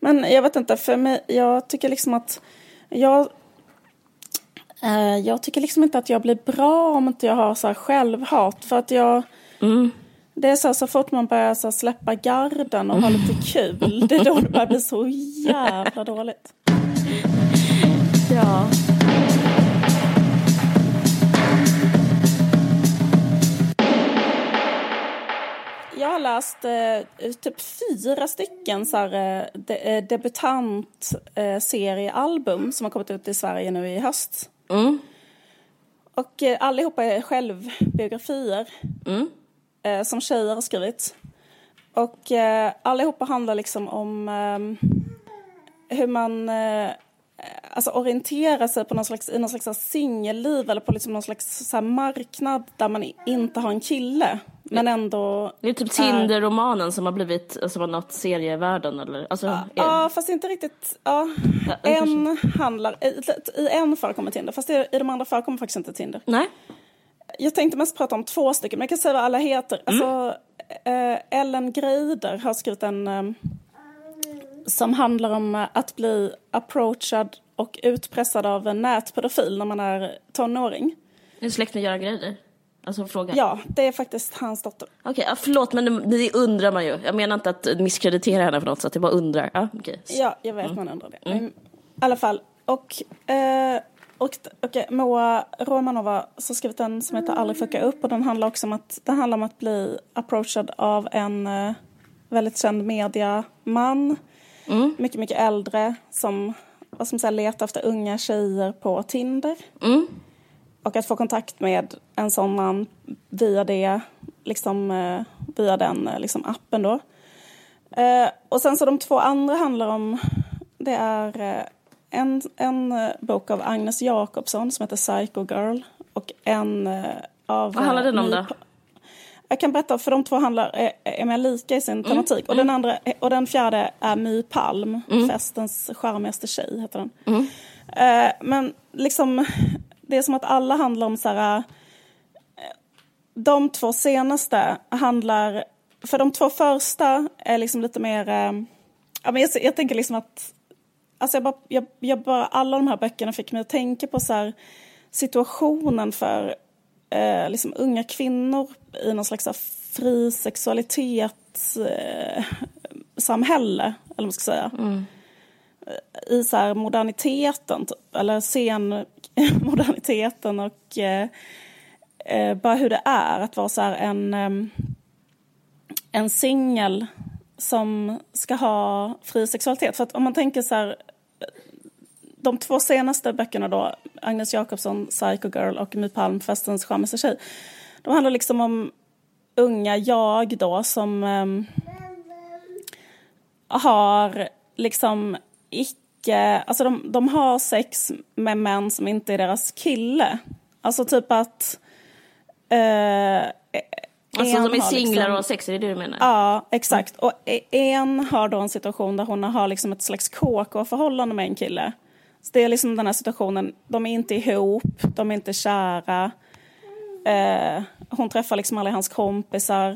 Men jag vet inte, för mig, jag tycker liksom att jag eh, jag tycker liksom inte att jag blir bra om inte jag har så här självhat. För att jag... Mm. Det är så, här, så fort man börjar så här, släppa garden och ha lite kul, det är då det börjar bli så jävla dåligt. Ja. Jag har läst eh, typ fyra stycken så här, eh, de, eh, debutant eh, som har kommit ut i Sverige nu i höst. Mm. Och eh, allihopa är självbiografier Mm. eh, som tjejer har skrivit. Och eh, allihopa handlar liksom om eh, hur man alltså orienterar sig på någon slags, i någon slags singelliv eller på liksom någon slags så marknad där man inte har en kille. Men ändå... Det är typ Tinder-romanen som har blivit, som har nått serievärlden eller? Alltså, är- Ja, fast inte riktigt. Ja. Ja, En handlar, i, i en förekommer Tinder, fast i, i de andra förekommer faktiskt inte Tinder. Nej? Jag tänkte mest prata om två stycken, men jag kan säga vad alla heter. Alltså, eh, Ellen Greider har skrivit en eh, som handlar om eh, att bli approachad och utpressad av en nätpedofil när man är tonåring. Är du släkt med Göran Greider? Alltså fråga. Ja, det är faktiskt hans dotter. Okej, ja, förlåt men det, det undrar man ju. Jag menar inte att misskreditera henne på något sätt, jag bara undrar. Ja, okej. Ja, jag vet man undrar det. I alla fall. Och, eh, och okay, Moa Romanova har skrivit en som heter Aldrig fucka upp och den handlar också om att, den handlar om att bli approachad av en eh, väldigt känd mediaman. Mycket, mycket äldre som, vad som säger, letar efter unga tjejer på Tinder. Mm. Och att få kontakt med en sån man via det, liksom eh, via den eh, liksom appen då. Eh, och sen så de två andra handlar om, det är en, en bok av Agnes Jakobsson som heter Psycho Girl och en av... Vad handlar den om då? Jag kan berätta, för de två handlar, är, är mer lika i sin tematik. Och, den andra, och den fjärde är My Palm, festens charmigaste tjej heter den. Eh, men liksom, det är som att alla handlar om så här... eh, De två senaste handlar... För de två första är liksom lite mer... eh, Ja, men jag, jag tänker liksom att... Alltså jag bara, jag, jag bara, alla de här böckerna fick mig att tänka på så här, situationen för eh, liksom unga kvinnor i någon slags fri sexualitet eh, samhälle, eller vad man ska säga. I så här moderniteten, typ, eller senmoderniteten och eh, eh, bara hur det är att vara så här en, em, en singel som ska ha fri sexualitet. För att om man tänker så här, de två senaste böckerna då, Agnes Jakobsson, Psycho Girl och My Palm, Festens charmigaste tjej. De handlar liksom om unga jag då som em, har liksom icke, alltså de, de har sex med män som inte är deras kille. Alltså typ att eh, Alltså de är singlar liksom- och har sex, är det det du menar? Ja, exakt. Och en har då en situation där hon har liksom ett slags KK-förhållande med en kille. Så det är liksom den här situationen, de är inte ihop, de är inte kära. Eh, hon träffar liksom aldrig hans kompisar.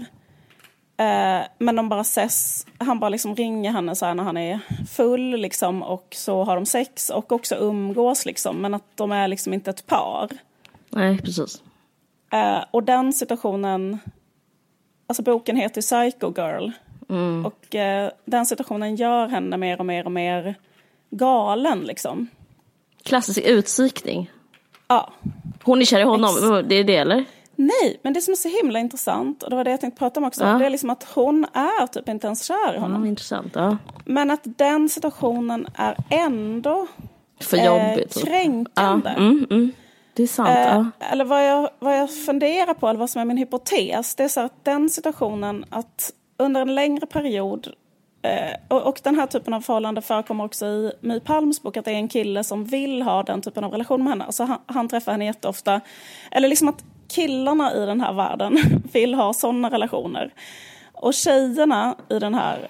Eh, men de bara ses, han bara liksom ringer henne så här när han är full liksom och så har de sex och också umgås liksom. Men att de är liksom inte ett par. Nej, precis. Eh, och den situationen, alltså boken heter Psycho Girl. Och eh, den situationen gör henne mer och mer och mer galen liksom. Klassisk utsikning. Ja. Hon är kär i honom, det är det eller? Nej, men det som är så himla intressant, och det var det jag tänkte prata om också, Ja. det är liksom att hon är typ inte ens kär i honom. Ja, intressant. Ja. Men att den situationen är ändå För eh, jobbigt. Ja, kränkande. mm, mm. Det är sant. Eh. Eller vad jag, vad jag funderar på, eller vad som är min hypotes, det är så att den situationen att under en längre period eh, och, och den här typen av förhållande förekommer också i My Palms bok, att det är en kille som vill ha den typen av relation med henne. Alltså han, han träffar henne jätteofta. Eller liksom att killarna i den här världen vill ha sådana relationer. Och tjejerna i den här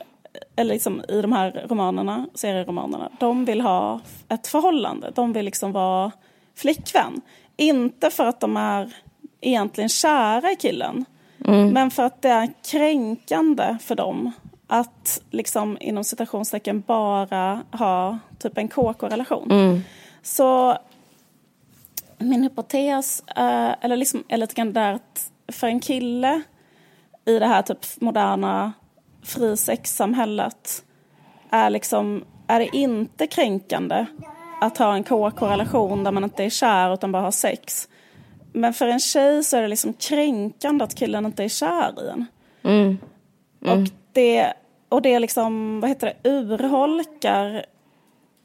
eller liksom i de här romanerna, serieromanerna, de vill ha ett förhållande. De vill liksom vara flickvän. Inte för att de är egentligen kära i killen, men för att det är kränkande för dem att liksom inom citationstecken bara ha typ en KK-relation. Mm. Så min hypotes är, eller liksom, är lite grann där att för en kille i det här typ moderna frisexsamhället är liksom, är det inte kränkande att ha en KK-relation där man inte är kär utan bara har sex. Men för en tjej så är det liksom kränkande att killen inte är kär i en. Mm. Mm. Och det, och det liksom, vad heter det, urholkar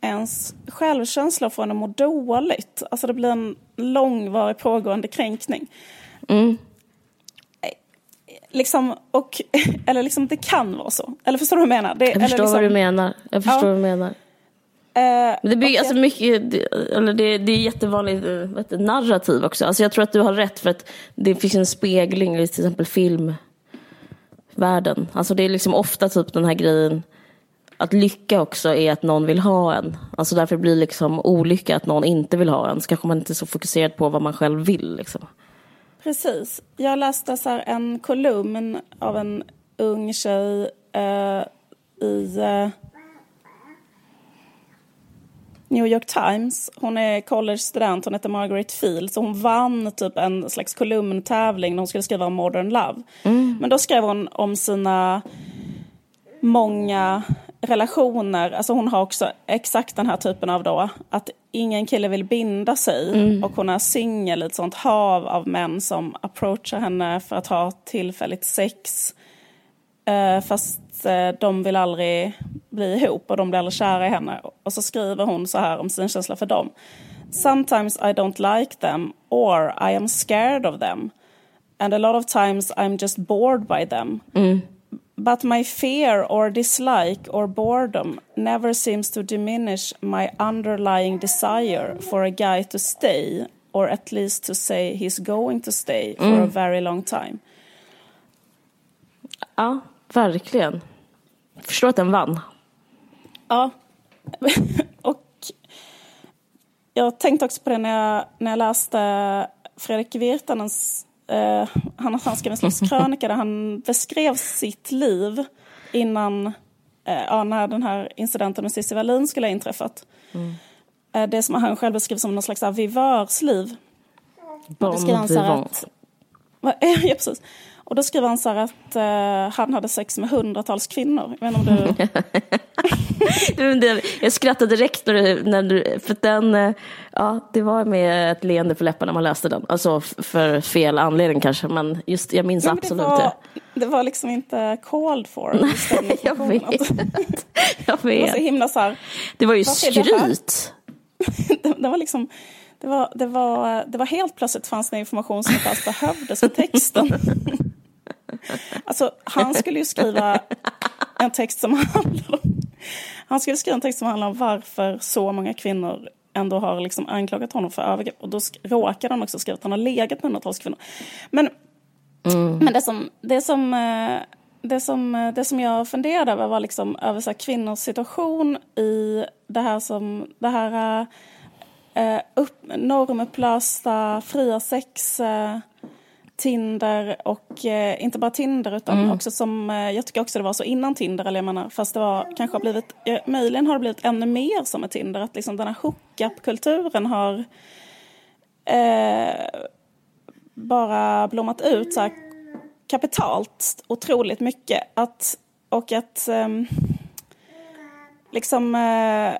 ens självkänsla en att må dåligt. Alltså det blir en långvarig pågående kränkning. Mm. Liksom, och, eller liksom det kan vara så. Eller förstår du vad jag menar? Det, jag förstår liksom, vad du menar. Jag förstår ja. vad du menar. Uh, det blir alltså mycket, det, eller det, det är jättevanligt eh, vet du, narrativ också. Alltså jag tror att du har rätt för att det finns en spegling i till exempel världen. Alltså det är liksom ofta typ den här grejen att lycka också är att någon vill ha en. Alltså därför blir liksom olycka att någon inte vill ha en. Så kanske man inte är så fokuserad på vad man själv vill. Liksom. Precis. Jag läste så en kolumn av en ung tjej eh, i eh, New York Times. Hon är college-student, hon heter Margaret Field. Så hon vann typ en slags kolumntävling när hon skulle skriva om modern love. Mm. Men då skrev hon om sina många relationer, alltså hon har också exakt den här typen av då, att ingen kille vill binda sig mm. och hon är singel i ett sånt hav av män som approachar henne för att ha tillfälligt sex. Eh, fast eh, de vill aldrig bli ihop och de blir aldrig kära i henne. Och så skriver hon så här om sin känsla för dem. Sometimes I don't like them or I am scared of them. And a lot of times I'm just bored by them. Mm. But my fear or dislike or boredom never seems to diminish my underlying desire for a guy to stay or at least to say he's going to stay for mm. a very long time. Ja, verkligen. Förstår att den vann. Ja. och jag tänkte också på det när jag, när jag läste Fredrik Virtanens eh, en slags krönika där han beskrev sitt liv innan, eh, ja, när den här incidenten med Cissi Wallin skulle ha inträffat. Mm. Eh, det som han själv beskrev som någon slags vivörsliv. Bon vivant. Ja, precis. Och då skriver han så här att uh, han hade sex med hundratals kvinnor. Jag om du... jag skrattade direkt när du, när du, för den, uh, ja det var med ett leende på läpparna när man läste den. Alltså för fel anledning kanske, men just jag minns absolut det. Var, det var liksom inte called for. Nej, jag vet. jag vet. Det var så himla så här, Det var ju skryt. Det, det var liksom det var, det, var, det var helt plötsligt fanns det information som inte alls behövdes för texten. Alltså, han skulle ju skriva en text som handlar om... Han skulle skriva en text som handlar om varför så många kvinnor ändå har liksom anklagat honom för övergrepp. Och då råkade han också skriva att han har legat med hundratals kvinnor. Men, mm. men det, som, det, som, eh, det, som, eh, det som jag funderade över var liksom över så kvinnors situation i det här som... Det här, eh, upp, normupplösta, fria sex... Eh, Tinder och eh, inte bara Tinder utan mm. också som, eh, jag tycker också det var så innan Tinder, eller jag menar fast det var kanske har blivit, eh, möjligen har det blivit ännu mer som med Tinder, att liksom den här hookup-kulturen har eh, bara blommat ut så här kapitalt otroligt mycket. Att, och att ehm, liksom eh,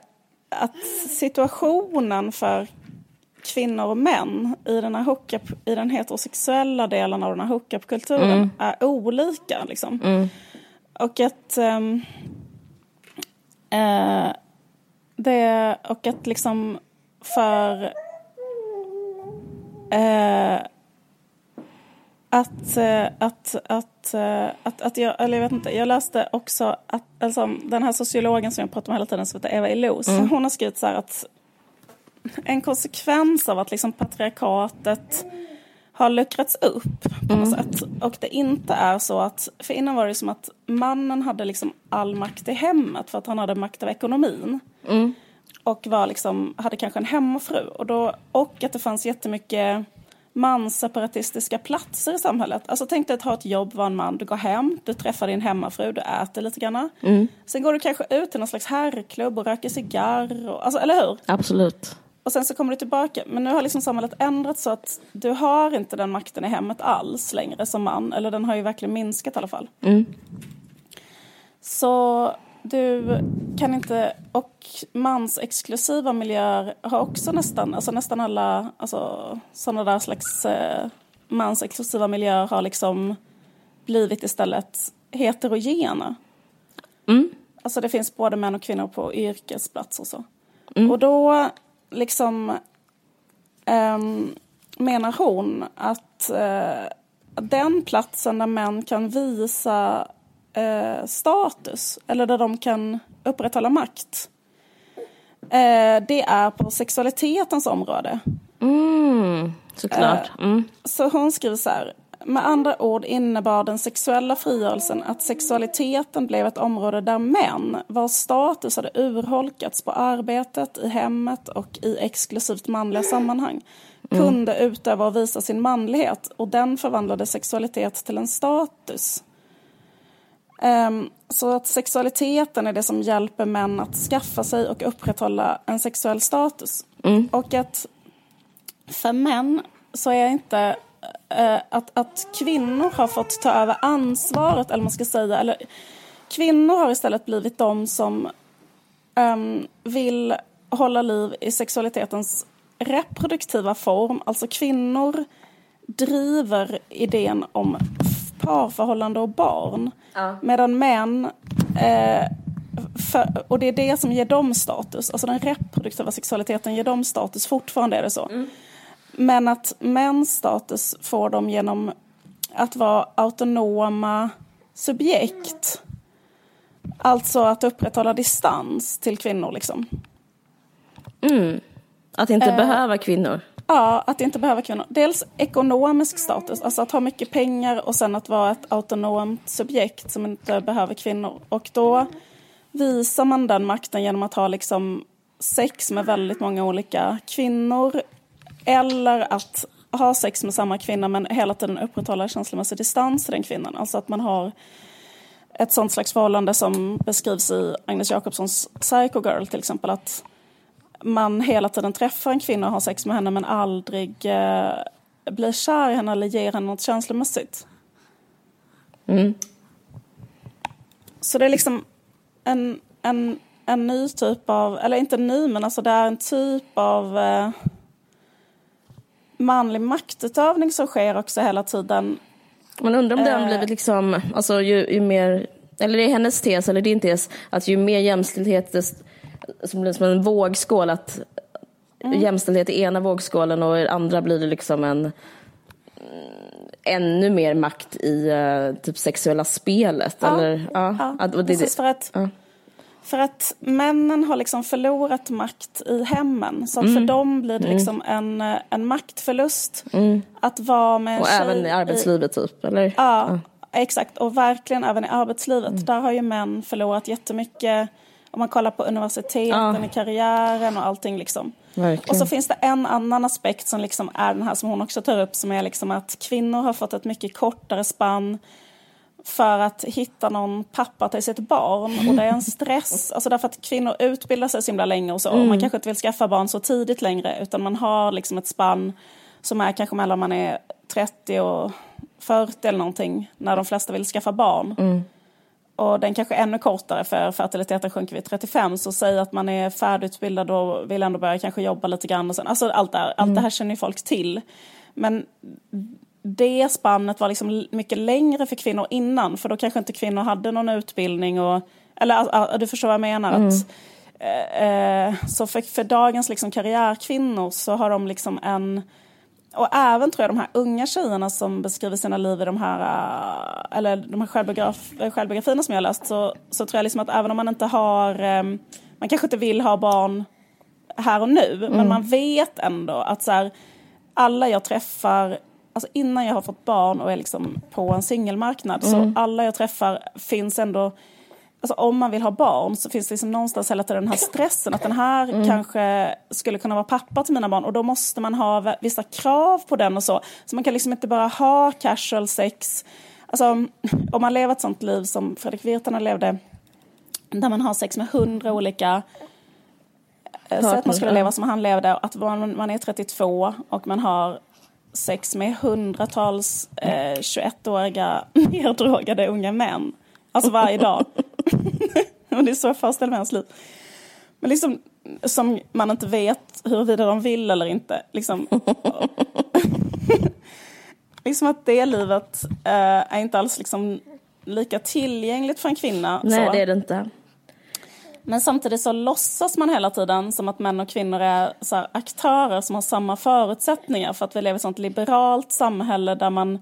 att situationen för kvinnor och män i den, här hookup, i den heterosexuella delen av den här hookup-kulturen mm. är olika. Liksom. Mm. Och att... Um, uh, det, och att liksom för... Uh, att, att, att, att, att jag, eller jag vet inte, jag läste också att alltså, den här sociologen som jag pratar om hela tiden som heter Eva Illouz, mm. hon har skrivit så här att en konsekvens av att liksom patriarkatet har luckrats upp på något mm. sätt. Och det inte är så att, för innan var det som att mannen hade liksom all makt i hemmet för att han hade makt av ekonomin. Mm. Och var liksom, hade kanske en hemmafru. Och, då, och att det fanns jättemycket mansseparatistiska platser i samhället. Alltså tänk dig att ha ett jobb, vara en man, du går hem, du träffar din hemmafru, du äter lite grann. Mm. Sen går du kanske ut till någon slags herrklubb och röker cigarr, och, alltså, eller hur? Absolut. Och sen så kommer du tillbaka. Men nu har liksom samhället ändrats så att du har inte den makten i hemmet alls längre som man. Eller den har ju verkligen minskat i alla fall. Mm. Så du kan inte, och mansexklusiva miljöer har också nästan, alltså nästan alla alltså, sådana där slags eh, mansexklusiva miljöer har liksom blivit istället heterogena. Mm. Alltså det finns både män och kvinnor på yrkesplats och så. Mm. Och då liksom um, menar hon att uh, den platsen där män kan visa uh, status eller där de kan upprätthålla makt uh, det är på sexualitetens område. Mm, såklart. Mm. Så hon skriver så här. Med andra ord innebar den sexuella frigörelsen att sexualiteten blev ett område där män, vars status hade urholkats på arbetet, i hemmet och i exklusivt manliga sammanhang, mm. kunde utöva och visa sin manlighet och den förvandlade sexualitet till en status. Um, så att sexualiteten är det som hjälper män att skaffa sig och upprätthålla en sexuell status. Mm. Och att för män så är inte att, att kvinnor har fått ta över ansvaret, eller man ska säga, eller kvinnor har istället blivit de som um, vill hålla liv i sexualitetens reproduktiva form. Alltså kvinnor driver idén om parförhållande och barn. Ja. Medan män, eh, för, och det är det som ger dem status, alltså den reproduktiva sexualiteten ger dem status, fortfarande är det så. Mm. Men att mäns status får de genom att vara autonoma subjekt. Alltså att upprätthålla distans till kvinnor liksom. Mm. Att inte eh, behöva kvinnor. Ja, att inte behöva kvinnor. Dels ekonomisk status, alltså att ha mycket pengar och sen att vara ett autonomt subjekt som inte behöver kvinnor. Och då visar man den makten genom att ha liksom sex med väldigt många olika kvinnor eller att ha sex med samma kvinna men hela tiden upprätthålla känslomässig distans till den kvinnan. Alltså att man har ett sånt slags förhållande som beskrivs i Agnes Jacobssons Psycho Girl till exempel. Att man hela tiden träffar en kvinna och har sex med henne men aldrig eh, blir kär i henne eller ger henne något känslomässigt. Mm. Så det är liksom en, en, en ny typ av, eller inte ny men alltså det är en typ av eh, manlig maktutövning som sker också hela tiden. Man undrar om det har eh. blivit liksom, alltså ju, ju mer, eller det är hennes tes eller din tes, att ju mer jämställdhet, som blir som en vågskål, att mm. jämställdhet i ena vågskålen och i andra blir det liksom en ännu mer makt i uh, typ sexuella spelet. Ja, eller, ja, ja. Det, precis för att ja. För att männen har liksom förlorat makt i hemmen. Så mm. för dem blir det mm. liksom en, en maktförlust. Mm. Att vara med Och även i arbetslivet i, typ, eller? Ja, ja, exakt. Och verkligen även i arbetslivet. Mm. Där har ju män förlorat jättemycket. Om man kollar på universiteten, ja. i karriären och allting liksom. Verkligen. Och så finns det en annan aspekt som liksom är den här som hon också tar upp. Som är liksom att kvinnor har fått ett mycket kortare spann för att hitta någon pappa till sitt barn och det är en stress. Alltså därför att kvinnor utbildar sig så himla länge och så. Mm. Och man kanske inte vill skaffa barn så tidigt längre utan man har liksom ett spann som är kanske mellan man är 30 och 40 eller någonting när de flesta vill skaffa barn. Mm. Och den kanske är ännu kortare för fertiliteten sjunker vid 35 så säg att man är färdigutbildad och vill ändå börja kanske jobba lite grann och sen, alltså allt det här, mm. allt det här känner ju folk till. Men det spannet var liksom mycket längre för kvinnor innan för då kanske inte kvinnor hade någon utbildning och eller du förstår vad jag menar. Mm. Att, eh, så för, för dagens liksom karriärkvinnor så har de liksom en och även tror jag de här unga tjejerna som beskriver sina liv i de här, eh, eller de här självbiograf, självbiografierna som jag har läst så, så tror jag liksom att även om man inte har, eh, man kanske inte vill ha barn här och nu, mm. men man vet ändå att så här, alla jag träffar alltså innan jag har fått barn och är liksom på en singelmarknad mm. så alla jag träffar finns ändå alltså om man vill ha barn så finns det liksom någonstans hela tiden den här stressen att den här mm. kanske skulle kunna vara pappa till mina barn och då måste man ha vissa krav på den och så. Så man kan liksom inte bara ha casual sex. Alltså om man lever ett sånt liv som Fredrik Virtanen levde där man har sex med hundra olika eh, sätt man skulle leva som han levde. Att man, man är 32 och man har sex med hundratals eh, 21-åriga neddrogade unga män. Alltså varje dag. och det är så jag föreställer mig hans liv. Men liksom, som man inte vet huruvida de vill eller inte. Liksom, liksom att det livet eh, är inte alls liksom lika tillgängligt för en kvinna. Nej, så. det är det inte. Men samtidigt så låtsas man hela tiden som att män och kvinnor är så aktörer som har samma förutsättningar för att vi lever i ett sånt liberalt samhälle där man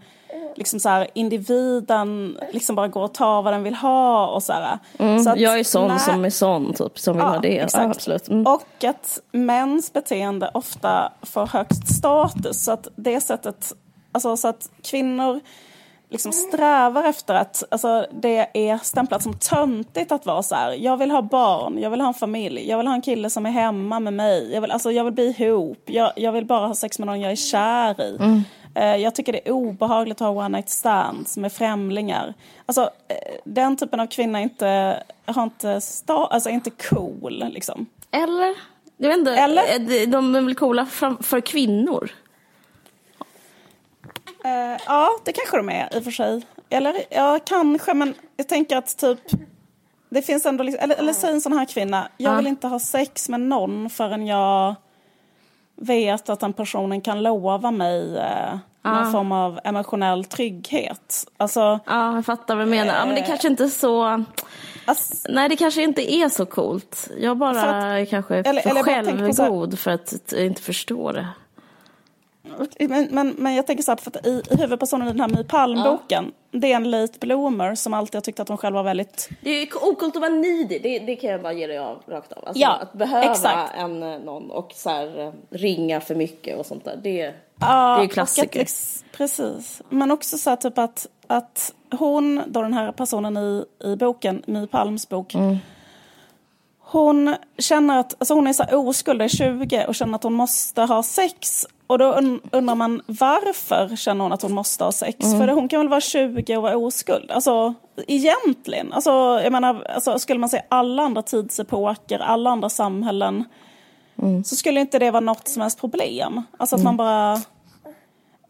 liksom så här, individen liksom bara går och tar vad den vill ha och så här. Mm, så att, jag är sån när... som är sån typ, som vill ja, ha det. Exakt. Ja, absolut. Mm. Och att mäns beteende ofta får högst status så att det sättet, alltså så att kvinnor liksom strävar efter att alltså, det är stämplat som töntigt att vara så här. Jag vill ha barn, jag vill ha en familj, jag vill ha en kille som är hemma med mig. Jag vill, alltså, jag vill bli ihop, jag, jag vill bara ha sex med någon jag är kär i. Mm. Eh, jag tycker det är obehagligt att ha one night stands med främlingar. Alltså, eh, den typen av kvinna inte, har inte, sta, alltså, inte cool. Liksom. Eller? Jag vet inte, Eller? de är väl coola för kvinnor? Uh, ja, det kanske de är i och för sig. Eller ja, kanske, men jag tänker att typ det finns ändå, liksom, eller, eller säg en sån här kvinna, jag vill inte ha sex med någon förrän jag vet att den personen kan lova mig eh, någon form av emotionell trygghet. Alltså, ja, jag fattar vad du menar. Ja, men det kanske inte är så... Alltså, Nej, det kanske inte är så coolt. Jag bara att, kanske är för eller självgod för att inte förstå det. Men, men, men jag tänker så här, för att i, huvudpersonen i den här My Palm-boken, ja. det är en late bloomer som alltid har tyckt att hon själv var väldigt... Det är okult att vara needy, det, det kan jag bara ge dig av rakt av. Alltså, ja, att behöva exakt. en, eh, någon och så här, eh, ringa för mycket och sånt där, det, ja, det är ju klassiker. Att, precis, men också så här, typ att, att hon, då den här personen i, i boken, My Palms bok, mm. Hon känner att, alltså hon är så oskuld, är 20 och känner att hon måste ha sex och då undrar man varför känner hon att hon måste ha sex? Mm. För hon kan väl vara 20 och vara oskuld? Alltså egentligen. Alltså, jag menar, alltså, skulle man säga alla andra tidsepoker, alla andra samhällen. Mm. Så skulle inte det vara något som helst problem. Alltså att mm. man bara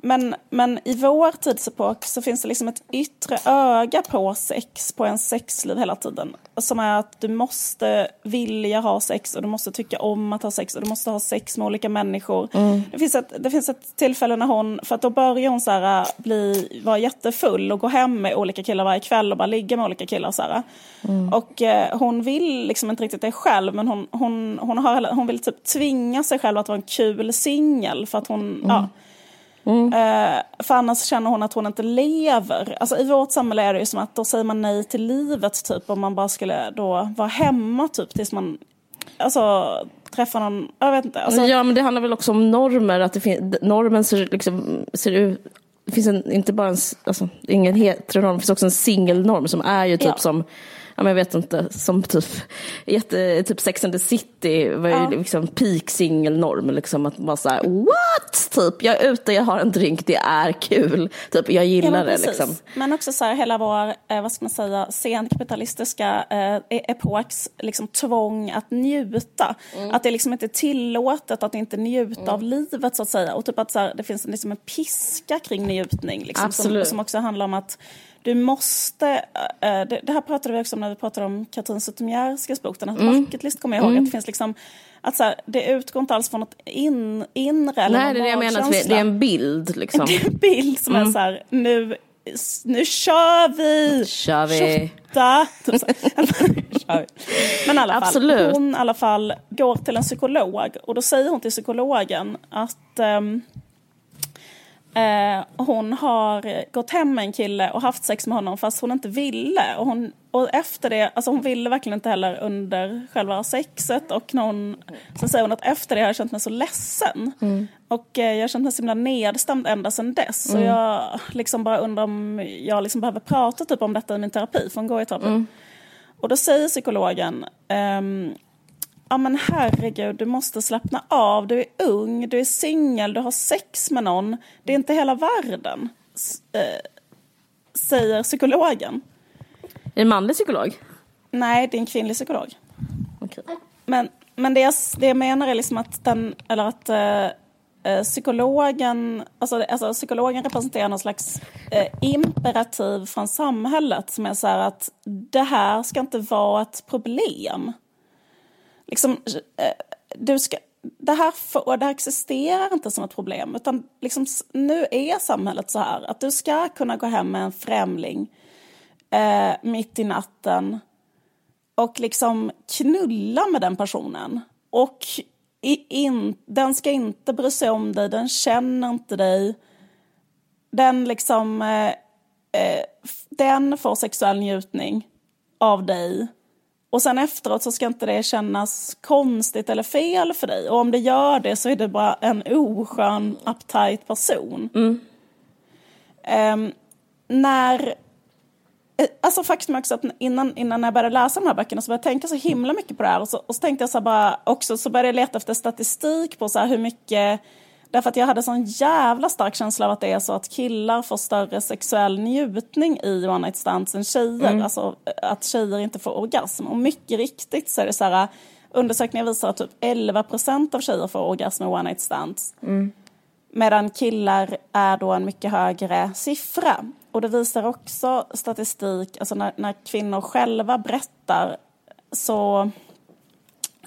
men, men i vår tidsepok så finns det liksom ett yttre öga på sex, på en sexliv hela tiden. Som är att du måste vilja ha sex och du måste tycka om att ha sex och du måste ha sex med olika människor. Mm. Det, finns ett, det finns ett tillfälle när hon, för att då börjar hon så här, bli, vara jättefull och gå hem med olika killar varje kväll och bara ligga med olika killar. Så. Mm. Och eh, hon vill liksom inte riktigt det själv men hon, hon, hon, har, hon vill typ tvinga sig själv att vara en kul singel för att hon, mm. ja Mm. Uh, för annars känner hon att hon inte lever. Alltså, I vårt samhälle är det ju som att då säger man nej till livet typ om man bara skulle då vara hemma typ tills man alltså, träffar någon, jag vet inte. Alltså... Ja men det handlar väl också om normer, att det fin- normen ser, liksom, ser ut det finns en, inte bara en, alltså, ingen heteronorm, det finns också en singelnorm som är ju typ ja. som ja, men jag vet inte, som typ, jätte, typ Sex and the City var ju ja. liksom peak singelnorm. Liksom, att man såhär, what? Typ, jag är ute, jag har en drink, det är kul. Typ, jag gillar ja, det. Liksom. Men också så här, hela vår, eh, vad ska man säga, senkapitalistiska eh, e-, epoks liksom, tvång att njuta. Mm. Att det liksom inte är tillåtet att inte njuta mm. av livet så att säga. Och typ att så här, det finns liksom en piska kring njutning. Liksom, som, som också handlar om att du måste, äh, det, det, här pratade vi också om när vi pratade om Katrin Zytomierskas bok, den här mm. bucketlist kommer jag ihåg, mm. att det finns liksom att så här, det utgår inte alls från något in, inre eller Nej, det är det jag menar, att det är en bild liksom. Det är en bild som mm. är så här, nu, nu kör vi! Kör vi! Tjotta! Typ Men i alla fall, Absolut. hon i alla fall går till en psykolog och då säger hon till psykologen att um, Eh, hon har gått hem med en kille och haft sex med honom fast hon inte ville. Och, hon, och efter det, alltså hon ville verkligen inte heller under själva sexet. Och någon, sen säger hon att efter det har jag känt mig så ledsen. Mm. Och eh, jag har känt mig så himla nedstämd ända sedan dess. Mm. Så jag liksom bara undrar om jag liksom behöver prata typ om detta i min terapi, för hon går i terapi. Mm. Och då säger psykologen, um, ja men herregud, du måste slappna av, du är ung, du är singel, du har sex med någon, det är inte hela världen, äh, säger psykologen. Är det en manlig psykolog? Nej, det är en kvinnlig psykolog. Okay. Men, men det, jag, det jag menar är liksom att den, eller att äh, psykologen, alltså, alltså psykologen representerar någon slags äh, imperativ från samhället som är så här att det här ska inte vara ett problem liksom, eh, du ska, det, här får, det här existerar inte som ett problem, utan liksom, nu är samhället så här att du ska kunna gå hem med en främling eh, mitt i natten och liksom knulla med den personen. Och i, in, den ska inte bry sig om dig, den känner inte dig. Den liksom, eh, eh, den får sexuell njutning av dig och sen efteråt så ska inte det kännas konstigt eller fel för dig. Och om det gör det så är det bara en oskön, uptight person. Mm. Um, när... Eh, alltså faktum är också att innan, innan jag började läsa de här böckerna så började jag tänka så himla mycket på det här. Och så, och så tänkte jag så bara också, så började jag leta efter statistik på så hur mycket Därför att jag hade sån jävla stark känsla av att det är så att killar får större sexuell njutning i one night stands än tjejer. Mm. Alltså att tjejer inte får orgasm. Och mycket riktigt så är det så här, undersökningar visar att typ 11 procent av tjejer får orgasm i one night stands. Mm. Medan killar är då en mycket högre siffra. Och det visar också statistik, alltså när, när kvinnor själva berättar så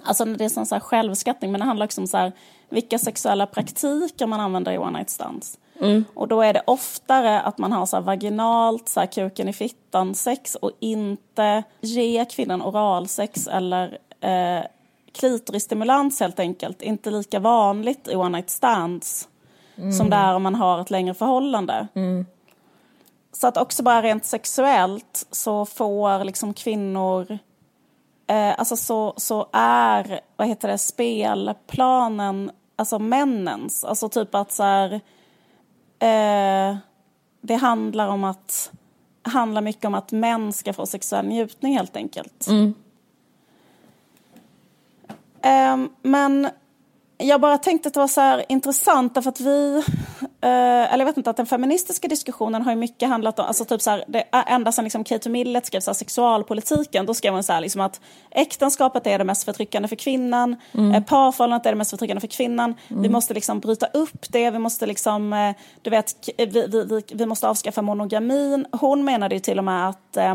Alltså det är sån så här självskattning men det handlar också om så här, vilka sexuella praktiker man använder i one night stands. Mm. Och då är det oftare att man har så vaginalt, så kuken i fittan sex och inte ge kvinnan oralsex eller eh, klitorisstimulans helt enkelt. Inte lika vanligt i one night stands mm. som det är om man har ett längre förhållande. Mm. Så att också bara rent sexuellt så får liksom kvinnor eh, alltså så, så är vad heter det, spelplanen alltså männens. Alltså typ att så här, eh, det handlar om att handlar mycket om att män ska få sexuell njutning helt enkelt. Mm. Eh, men jag bara tänkte att det var så här intressant därför att vi, eller jag vet inte, att den feministiska diskussionen har ju mycket handlat om, alltså typ så här, det, ända sedan liksom Kate Millett skrev så här, sexualpolitiken, då skrev hon så här liksom att äktenskapet är det mest förtryckande för kvinnan, mm. eh, parförhållandet är det mest förtryckande för kvinnan, mm. vi måste liksom bryta upp det, vi måste liksom, eh, du vet, vi, vi, vi, vi, måste avskaffa monogamin. Hon menade ju till och med att eh,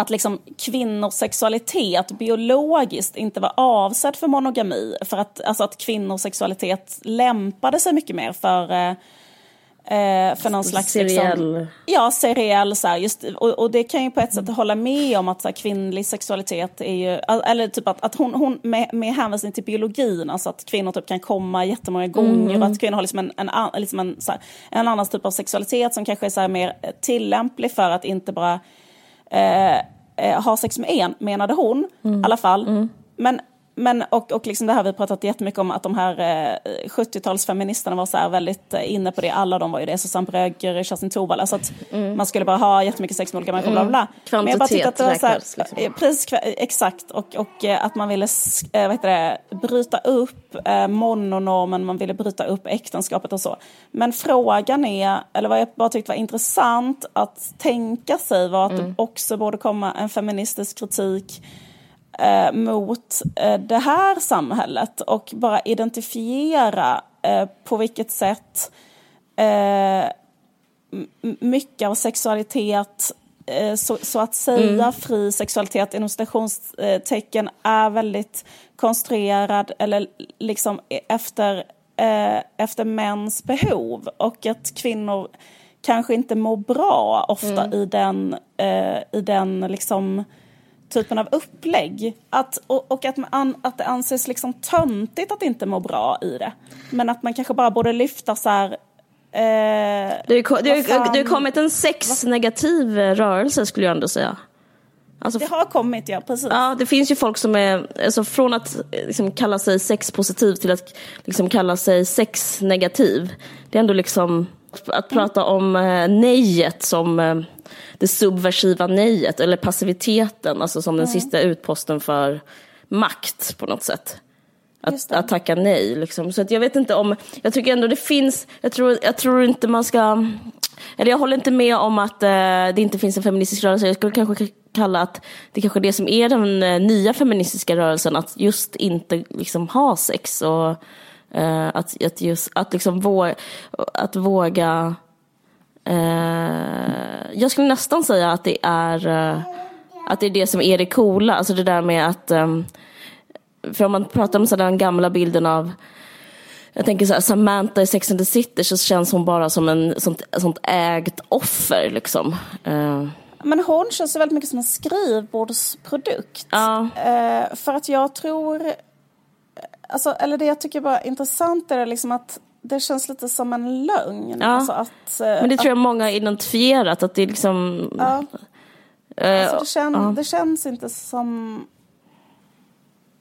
att liksom kvinnors sexualitet biologiskt inte var avsedd för monogami. För att, alltså att kvinnors sexualitet lämpade sig mycket mer för eh, eh för någon slags... Seriell. Liksom, ja, seriell. Så här, just, och, och, det kan ju på ett sätt hålla med om att så här, kvinnlig sexualitet är ju... Eller typ att, att hon, hon med, med hänvisning till biologin, alltså att kvinnor typ kan komma jättemånga gånger mm. och att kvinnor har liksom en, en, liksom en, så här, en annan typ av sexualitet som kanske är så mer tillämplig för att inte bara eh, eh, ha sex med en, menade hon mm. i alla fall. Mm. Men, men, och, och liksom det här vi pratat jättemycket om att de här eh, 70-talsfeministerna var så här väldigt eh, inne på det. Alla de var ju det. Susanne Brögger, Kerstin Thorvald. Alltså att mm. man skulle bara ha jättemycket sex med olika människor. Bla, bla. Kvantitet Men jag bara tyckte att det var så här, liksom. Eh, precis, exakt. Och, och eh, att man ville eh, vad det, bryta upp eh, mononormen, man ville bryta upp äktenskapet och så. Men frågan är, eller vad jag bara tyckte var intressant att tänka sig var att mm. det också borde komma en feministisk kritik eh, mot eh, det här samhället och bara identifiera eh, på vilket sätt eh, mycket av sexualitet eh, så, så, att säga mm. fri sexualitet inom citationstecken är väldigt konstruerad eller liksom efter, eh, efter mäns behov och att kvinnor kanske inte mår bra ofta mm. i den, i den liksom typen av upplägg. Att, och, och att, man, att det anses liksom töntigt att inte må bra i det. Men att man kanske bara borde lyfta så här Eh, det, har, kommit en sexnegativ rörelse skulle jag ändå säga. Alltså, det har kommit, ja precis. Ja, det finns ju folk som är, alltså från att liksom, kalla sig sexpositiv till att liksom, kalla sig sexnegativ. Det är ändå liksom att prata om eh, nejet som, eh, det subversiva nejet eller passiviteten, alltså som den mm. sista utposten för makt på något sätt. Att, att tacka nej. Liksom. Så att jag vet inte om, jag tycker ändå det finns, jag tror, jag tror inte man ska, eller jag håller inte med om att eh, det inte finns en feministisk rörelse. Jag skulle kanske kalla att det kanske är det som är den eh, nya feministiska rörelsen, att just inte liksom ha sex och eh, att, att, just, att, liksom våga, att våga eh, jag skulle nästan säga att det är eh, att det är det som är det coola, alltså det där med att um, för om man pratar om så den gamla bilden av jag tänker så här, Samantha i Sex and the City så känns hon bara som en sånt, sånt ägt offer liksom. Uh. Men hon känns väldigt mycket som en skrivbordsprodukt. Ja. Uh, för att jag tror, alltså, eller det jag tycker var intressant är liksom att det känns lite som en lögn. Ja. Alltså att, uh, Men det tror jag många har identifierat, att det är liksom... Ja. Alltså det, kän, det känns inte som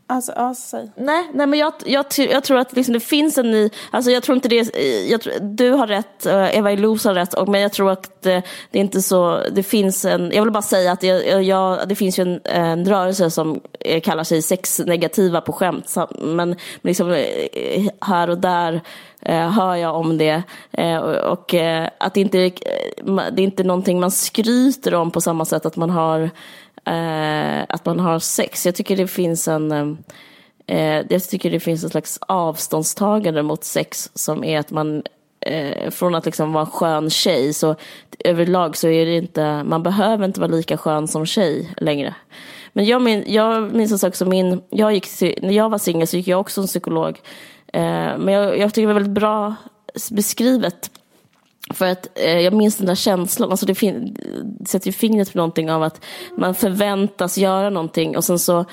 Alltså, ja, säg. Nej, nej men jag, jag, jag tror att liksom det finns en ny, alltså jag tror inte det, jag du har rätt, eh, Eva Ilous har rätt, men jag tror att det, det, är inte så, det finns en, jag vill bara säga att jag, jag, det finns ju en, en rörelse som kallar sig sexnegativa på skämt, men liksom eh, här och där eh, hör jag om det. Eh, och eh, att det inte, eh, det är inte någonting man skryter om på samma sätt att man har att man har sex. Jag tycker det finns en jag tycker det finns en slags avståndstagande mot sex som är att man från att liksom vara en skön tjej så överlag så är det inte, man behöver inte vara lika skön som tjej längre. Men jag, min, jag minns som min, jag gick, när jag var singel så gick jag också en psykolog. Eh, men jag, jag tycker det var väldigt bra beskrivet för att eh, jag minns den där känslan, alltså det sätter ju fingret på någonting av att man förväntas göra någonting och sen så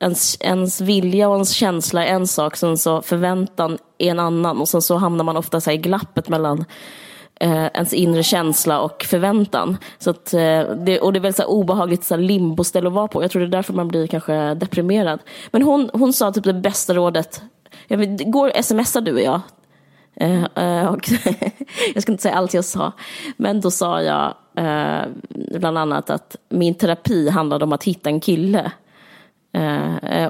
ens, ens vilja och ens känsla är en sak, sen så förväntan är en annan och sen så hamnar man ofta så i glappet mellan eh, ens inre känsla och förväntan. Så att, eh, det, och det är väldigt så obehagligt så limboställe att vara på. Jag tror det är därför man blir kanske deprimerad. Men hon, hon sa typ det bästa rådet, jag vet, går smsar du och jag eh, och jag ska inte säga allt jag sa, men då sa jag eh, bland annat att min terapi handlade om att hitta en kille.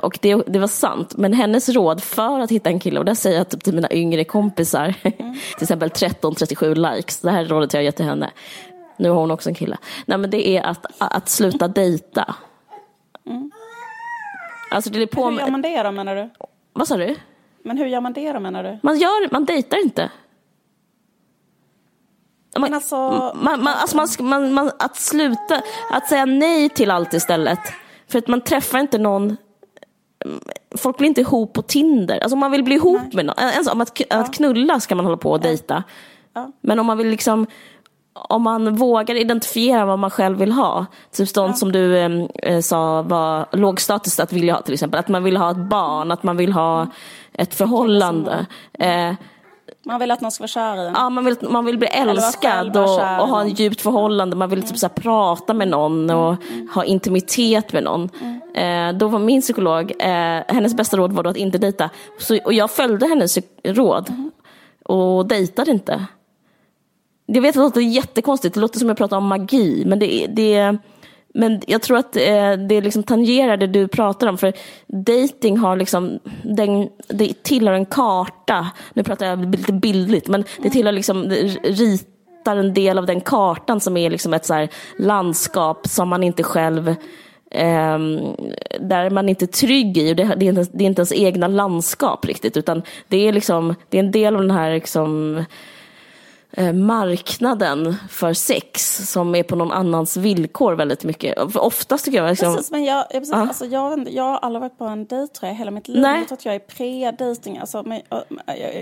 och det, det, var sant, men hennes råd för att hitta en kille, och det säger jag typ till mina yngre kompisar, mm. till exempel 13-37 likes, det här är rådet jag gett till henne. Nu har hon också en kille. Nej men det är att, att sluta dejta. Mm. Alltså det är på Hur gör man det då menar du? Vad sa du? Men hur gör man det då menar du? Man, gör, man dejtar inte. Man, alltså... Man, man, alltså man, man, att sluta, att säga nej till allt istället. För att man träffar inte någon Folk blir inte ihop på Tinder. Alltså om man vill bli ihop nej. med någon. En, om att, att knulla ska man hålla på och dejta. Ja. Men om man vill liksom om man vågar identifiera vad man själv vill ha, typ sånt ja. som du eh, sa var låg status att vilja ha till exempel, att man vill ha ett barn, att man vill ha mm ett förhållande. Eh, man vill att någon ska vara kär i en. Ja, man vill, man vill bli älskad och, och, ha ett djupt förhållande. Man vill typ så prata med någon och mm. ha intimitet med någon. Mm. Eh, då var min psykolog, eh, hennes bästa råd var då att inte dejta. Så, och jag följde hennes råd mm. och dejtade inte. Jag vet att det låter jättekonstigt, det låter som jag pratar om magi, men det, det men jag tror att eh, det liksom tangerar det du pratar om. För dating har liksom, den, det tillhör en karta. Nu pratar jag lite bildligt, men det tillhör liksom, ritar en del av den kartan som är liksom ett så landskap som man inte själv eh, där man inte är trygg i. Det, det, är inte, det är inte ens egna landskap riktigt, utan det är, liksom, det är en del av den här liksom, marknaden för sex som är på någon annans villkor väldigt mycket. För oftast tycker jag liksom... Precis, men jag, jag, precis, alltså, jag, jag har aldrig varit på en dejt tror jag hela mitt liv. Nej. Jag tror att jag är pre-dating. Alltså, men,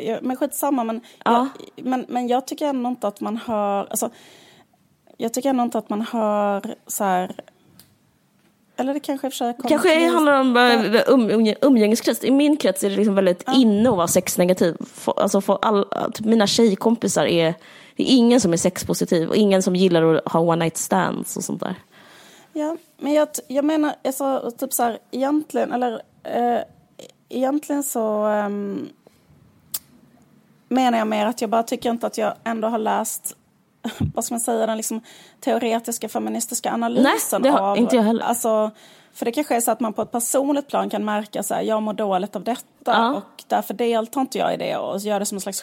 jag, men skitsamma, men, ja. jag, men, men jag tycker ändå inte att man hör... Alltså, jag tycker ändå inte att man hör så här eller det kanske för Kanske handlar om uh, um, umgängeskrets. I min krets är det liksom väldigt ja. inne att vara sexnegativ. Alltså för all, typ mina tjejkompisar är, det är ingen som är sexpositiv och ingen som gillar att ha one night stands och sånt där. Ja, men jag, jag menar, alltså, typ så här, egentligen, eller eh, egentligen så um, menar jag mer att jag bara tycker inte att jag ändå har läst vad ska man säga, den liksom teoretiska feministiska analysen Nej, det har, av... inte jag heller. Alltså, för det kanske är så att man på ett personligt plan kan märka så här, jag mår dåligt av detta ja. och därför deltar inte jag i det och gör det som en slags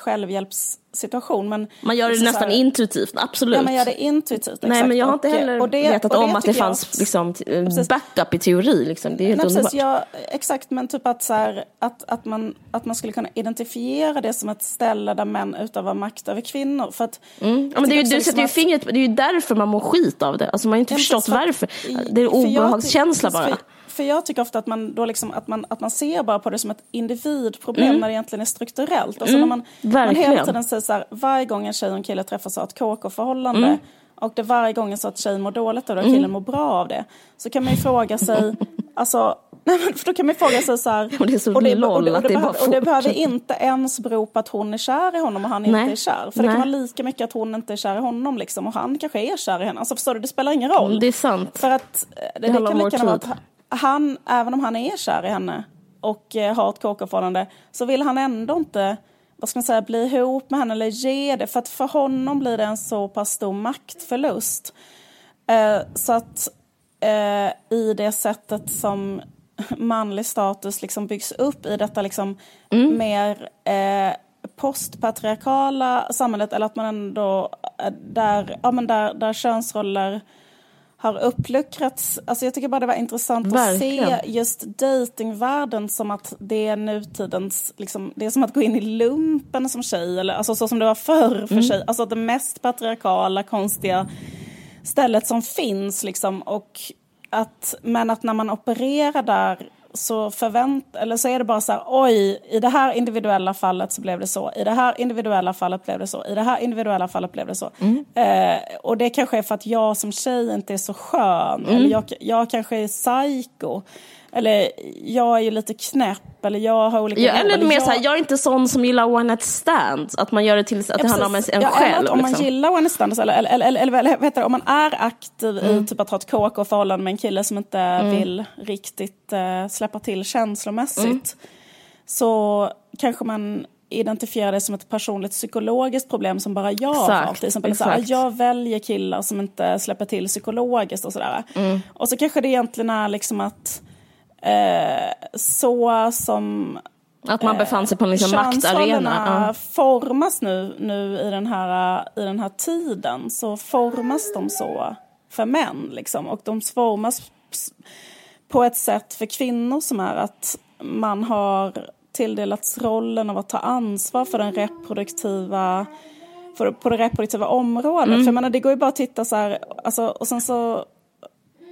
självhjälpssituation. Men man gör det nästan här, intuitivt, absolut. Ja, man gör det intuitivt. Nej, exakt. men jag har inte heller och, och det, vetat om att det fanns jag, liksom, backup i teori. Liksom. Det är helt nej, underbart. Precis, ja, exakt, men typ att, så här, att, att, man, att man skulle kunna identifiera det som ett ställe där män utövar makt över kvinnor. För att, mm. ja, men det är, du sätter ju fingret det är ju därför man mår skit av det. Alltså, man har inte förstått varför. Det är obehagskänsla bara. För, för jag tycker ofta att man, då liksom, att, man, att man ser bara på det som ett individproblem mm. när det egentligen är strukturellt. Alltså mm. när man, man hela tiden säger så här, varje gång en tjej och en kille träffas har ett KK-förhållande mm. och det varje gång så att tjejen mår dåligt av det och killen mår bra av det. Så kan man ju fråga sig, alltså Nej, men för då kan man fråga sig så här. Och det är så och det, loll, och det, och det, behöver, och det behöver inte ens bero på att hon är kär i honom och han inte är kär. För Nej. det kan vara lika mycket att hon inte är kär i honom liksom, och han kanske är kär i henne. Alltså förstår du, det spelar ingen roll. Det är sant. För att eh, det, det, det kan lika vara att han, även om han är kär i henne och eh, har ett KK-förhållande, så vill han ändå inte vad ska man säga, bli ihop med henne eller ge det. För att för honom blir det en så pass stor maktförlust. Eh, så att eh, i det sättet som manlig status liksom byggs upp i detta liksom mm. mer eh, postpatriarkala samhället, eller att man ändå, eh, där, ja, men där, där könsroller har uppluckrats. Alltså jag tycker bara det var intressant Verkligen. att se just datingvärlden som att det är nutidens, liksom, det är som att gå in i lumpen som tjej, eller alltså så som det var förr för mm. tjej. Alltså det mest patriarkala, konstiga stället som finns liksom. Och att, men att när man opererar där så förvänt eller så är det bara så här, oj, i det här individuella fallet så blev det så, i det här individuella fallet blev det så, i det här individuella fallet blev det så. Mm. Eh, och det kanske är för att jag som tjej inte är så skön, mm. eller jag, jag kanske är psycho. Eller jag är ju lite knäpp eller jag har olika... Ja, eller mer jag... så här, jag är inte sån som gillar one night stands. Att man gör det till att ja, det handlar om en, ja, själv. Om liksom. man gillar one night stands eller, eller, eller, eller, eller vet du, om man är aktiv mm. i typ att ha ett KK-förhållande med en kille som inte mm. vill riktigt uh, släppa till känslomässigt. Mm. Så kanske man identifierar det som ett personligt psykologiskt problem som bara jag exakt, har. Till exempel så här, jag väljer killar som inte släpper till psykologiskt och sådär. Mm. Och så kanske det egentligen är liksom att Eh, så som att man befann sig på en liksom maktarena. Ja. formas nu, nu i, den här, i den här tiden. Så formas de så för män. Liksom. Och de formas på ett sätt för kvinnor som är att man har tilldelats rollen av att ta ansvar för den reproduktiva för, på det reproduktiva området. Mm. För jag menar, det går ju bara att titta så här, alltså, och sen så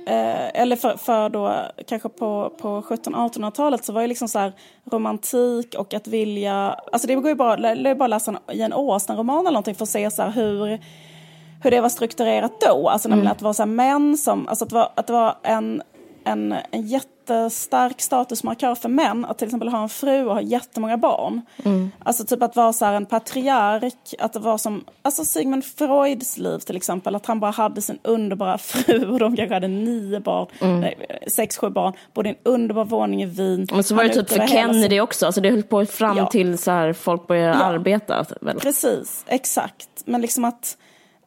Eh, eller för, för då kanske på, på 1700-1800-talet så var det liksom så här romantik och att vilja, alltså det går ju bara, det är bara att läsa en Jane Austen-roman eller någonting för att se så hur, hur det var strukturerat då. Alltså mm. nämligen att det var så män som, alltså att det var, att det var en, en, en jätte jättestark statusmarkör för män att till exempel ha en fru och ha jättemånga barn. Mm. Alltså typ att vara så en patriark, att det var som alltså Sigmund Freuds liv till exempel, att han bara hade sin underbara fru och de kanske hade nio barn, mm. nej, sex, sju barn, bodde i en underbar våning i Wien. Men så var det typ för Kennedy också, alltså det höll på fram ja. till så här folk började ja. arbeta. Väl? Precis, exakt. Men liksom att,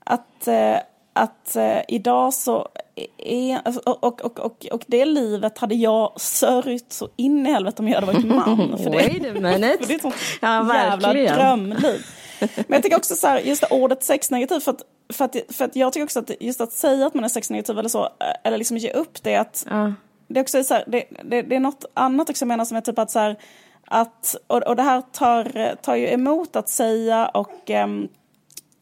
att eh, att eh, idag så är, alltså, och, och, och, och, och det livet hade jag sörjt så in i helvete om jag hade varit man. För det, Wait a minute. för det är ett sånt ja, jävla drömliv. Men jag tycker också så här, just ordet sexnegativ, för att, för, att, för att jag tycker också att just att säga att man är sexnegativ eller så, eh, eller liksom ge upp det, att uh. det, också är så här, det, det, det, är något annat också jag menar som är typ att så här, att, och, och det här tar, tar ju emot att säga och um,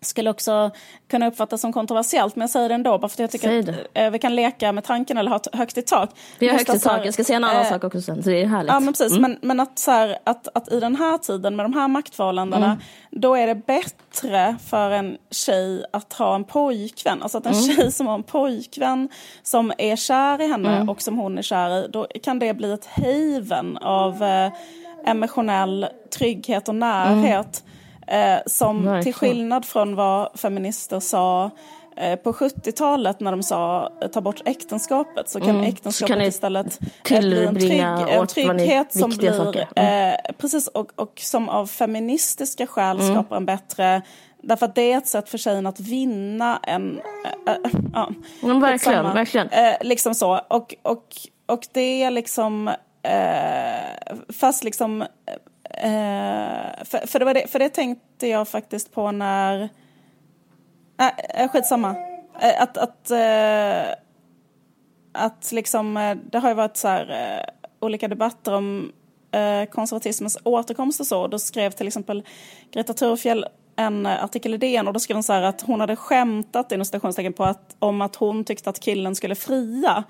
skulle också kunna uppfattas som kontroversiellt, men jag säger det ändå bara för att jag tycker att eh, vi kan leka med tanken eller ha högt i tak. Vi har högt i tak, jag ska säga en annan eh, sak också sen, så det är härligt. Ja, men precis, mm. men, men att, så här, att, att i den här tiden med de här maktförhållandena, mm. då är det bättre för en tjej att ha en pojkvän. Alltså att en mm. tjej som har en pojkvän som är kär i henne mm. och som hon är kär i, då kan det bli ett haven av eh, emotionell trygghet och närhet Eh, som Verkligen. till skillnad från vad feminister sa eh, på 70-talet när de sa ta bort äktenskapet så kan mm. äktenskapet kan istället eh, bli en, trygg, en trygghet som blir, mm. eh, precis och, och som av feministiska skäl mm. skapar en bättre Därför att det är ett sätt för tjejen att vinna en... Äh, äh, ja, ja, verkligen, samma, verkligen. Äh, liksom så. Och, och, och det är liksom... Eh, fast liksom... Eh, för, för, det var det, för det tänkte jag faktiskt på när... Äh, skitsamma. Eh, att, att, eh, att liksom, eh, det har ju varit så här, eh, olika debatter om konservatismens återkomst och så. Då skrev till exempel Greta Thurfjell en artikel i DN och då skrev hon så här att hon hade skämtat inom citationstecken på att, om att hon tyckte att killen skulle fria.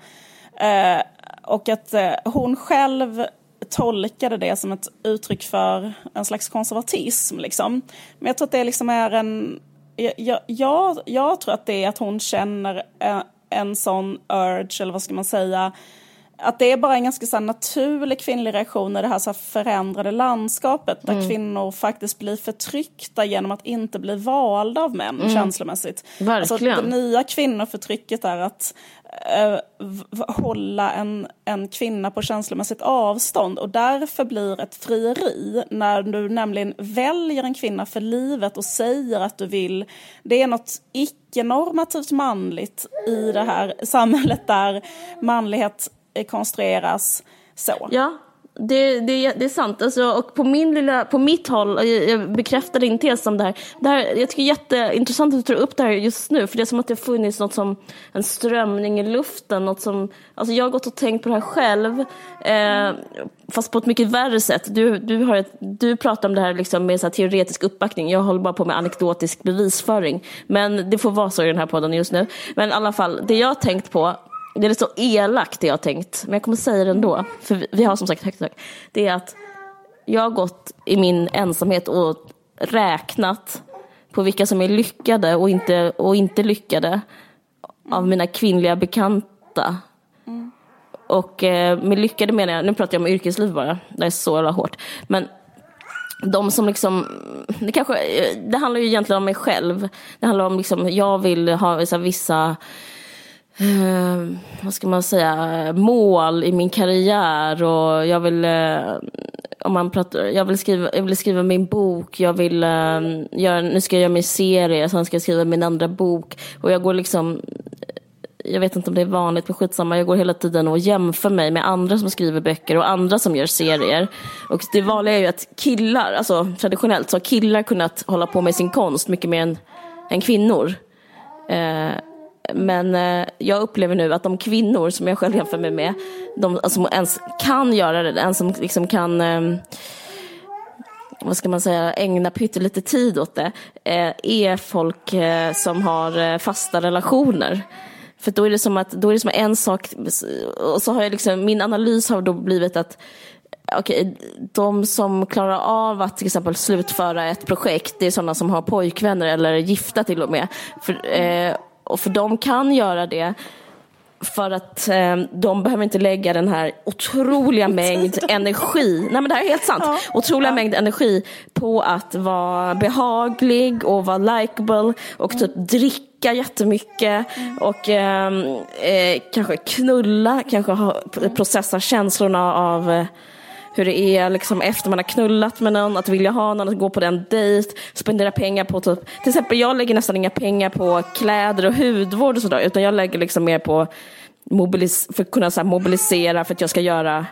Eh, och att eh, hon själv tolkade det som ett uttryck för en slags konservatism. Liksom. Men jag tror att det liksom är en... Jag, jag, jag tror att det är att hon känner en, en sån urge, eller vad ska man säga, att det är bara en ganska så naturlig kvinnlig reaktion i det här så förändrade landskapet där mm. kvinnor faktiskt blir förtryckta genom att inte bli valda av män mm. känslomässigt. Verkligen. Alltså, det nya kvinnoförtrycket är att eh, Eh, hålla en, en kvinna på känslomässigt avstånd och därför blir ett frieri när du nämligen väljer en kvinna för livet och säger att du vill, det är något icke-normativt manligt i det här samhället där manlighet eh, konstrueras så. Ja, det, det, det är sant. Alltså, och på, min lilla, på mitt håll, jag, jag bekräftar din tes om det här. det här. Jag tycker det är jätteintressant att du tar upp det här just nu, för det är som att det har funnits något som en strömning i luften. Något som, alltså jag har gått och tänkt på det här själv, eh, fast på ett mycket värre sätt. Du, du, har ett, du pratar om det här liksom med så här teoretisk uppbackning, jag håller bara på med anekdotisk bevisföring. Men det får vara så i den här podden just nu. Men i alla fall, det jag har tänkt på det är så elakt det jag har tänkt, men jag kommer säga det ändå, för vi har som sagt högt tak. Det är att jag har gått i min ensamhet och räknat på vilka som är lyckade och inte, och inte lyckade av mina kvinnliga bekanta. Mm. Och eh, med lyckade menar jag, nu pratar jag om yrkesliv bara, det är så jävla hårt. Men de som liksom, det, kanske, eh, det handlar ju egentligen om mig själv. Det handlar om liksom, jag vill ha vissa, vissa eh, vad ska man säga, mål i min karriär och jag vill, eh, om man pratar, jag vill skriva, jag vill skriva min bok, jag vill eh, göra, nu ska jag göra min serie, sen ska jag skriva min andra bok och jag går liksom jag vet inte om det är vanligt, men skitsamma. Jag går hela tiden och jämför mig med andra som skriver böcker och andra som gör serier. Och det vanliga är ju att killar, alltså traditionellt så har killar kunnat hålla på med sin konst mycket mer än, än kvinnor. Eh, men eh, jag upplever nu att de kvinnor som jag själv jämför mig med, de alltså, som ens kan göra det, en som liksom kan ehm, vad ska man säga, ägna pyttelite tid åt det, eh, är folk eh, som har fasta relationer. För då är det som att, då är det som en sak, och så har jag liksom, min analys har då blivit att Okej, de som klarar av att till exempel slutföra ett projekt, det är sådana som har pojkvänner eller gifta till och med. För, eh, och för de kan göra det för att eh, de behöver inte lägga den här otroliga mängd energi, nej men det här är helt sant, ja. otroliga ja. mängd energi på att vara behaglig och vara likable och typ dricka jättemycket mm. och ehm, eh, kanske knulla, kanske ha, processa känslorna av eh, hur det är liksom efter man har knullat med någon, att vilja ha någon, att gå på den dejt, spendera pengar på typ, till exempel jag lägger nästan inga pengar på kläder och hudvård och sådär, utan jag lägger liksom mer på mobilis för att kunna så mobilisera för att jag ska göra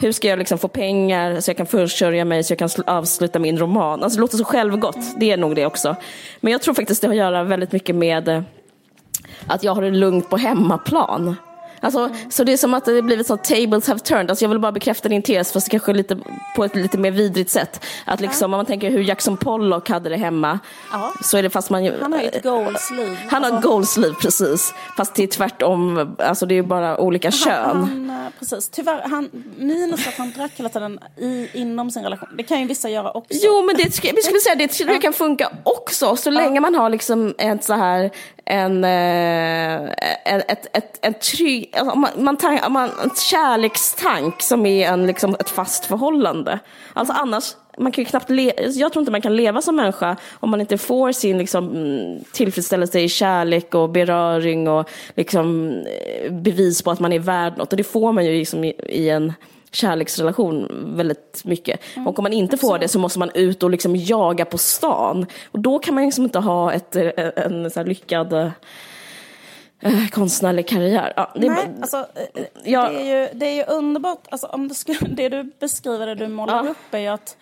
hur ska jag liksom få pengar så jag kan försörja mig så jag kan avsluta min roman? Alltså det låter så självgott, det är nog det också. Men jag tror faktiskt det har att göra väldigt mycket med eh, att jag har det lugnt på hemmaplan. Alltså, mm. Så det är som att det blivit så tables have turned. Alltså jag vill bara bekräfta din tes, fast kanske lite, på ett lite mer vidrigt sätt. Att liksom, om man tänker hur Jackson Pollock hade det hemma, ja. så är det fast man... Han har ju ett goalsliv. Han har ett alltså- goalsliv, precis. Fast det är tvärtom, alltså det är bara olika kön. Han, eh, precis. Tyvärr, han, minus att han drack hela tiden i, inom sin relation. Det kan ju vissa göra också. Jo, men det, vi skulle säga det, det kan funka också, så länge man har liksom ett så här en, eh, ett, ett, ett trygg, alltså man, man, man, en kärlekstank som är en, liksom, ett fast förhållande. Alltså annars, man kan knappt le jag tror inte man kan leva som människa om man inte får sin liksom, tillfredsställelse i kärlek och beröring och liksom, eh, bevis på att man är värd något. Och det får man ju liksom i, i en kärleksrelation väldigt mycket. Mm, och om man inte får det så måste man ut och liksom jaga på stan. Och då kan man liksom inte ha ett, en, en så lyckad eh, konstnärlig karriär. Ja, det, Nej, alltså, eh, ja. det, är ju, det är ju underbart. Alltså, om det, skulle, det du beskriver, det du målar ja. upp är ju att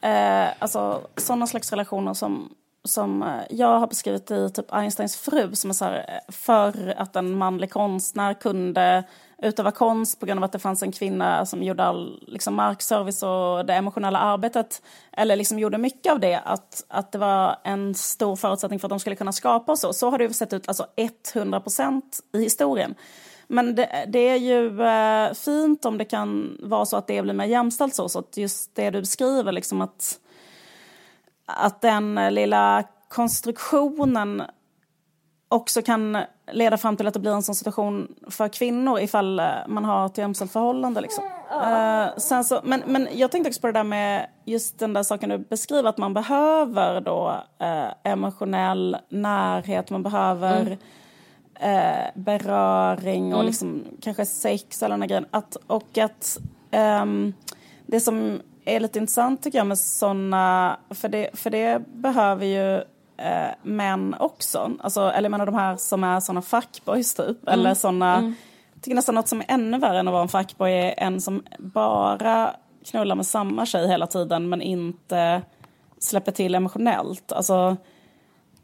eh, alltså, sådana slags relationer som som eh, jag har beskrivit i typ Einsteins fru som är så här, eh, för att en manlig konstnär kunde utöva konst på grund av att det fanns en kvinna som gjorde all liksom, markservice och det emotionella arbetet, eller liksom gjorde mycket av det, att, att det var en stor förutsättning för att de skulle kunna skapa och så. Så har det ju sett ut alltså 100 procent i historien. Men det, det är ju eh, fint om det kan vara så att det blir mer jämställt så, så att just det du beskriver, liksom att, att den lilla konstruktionen också kan leda fram till att det blir en sån situation för kvinnor ifall eh, man har ett jämställt förhållande. Liksom. Uh, sen så, men, men jag tänkte också på det där med just den där saken du beskriver, att man behöver då uh, emotionell närhet, man behöver mm. uh, beröring och mm. liksom, kanske sex eller den grejen. Att, och att um, det som är lite intressant tycker jag med sådana, för det, för det behöver ju eh, män också. Alltså, eller jag menar de här som är såna fuckboys typ. Mm. Eller såna, mm. jag tycker nästan något som är ännu värre än att vara en fuckboy är en som bara knullar med samma tjej hela tiden men inte släpper till emotionellt. Alltså,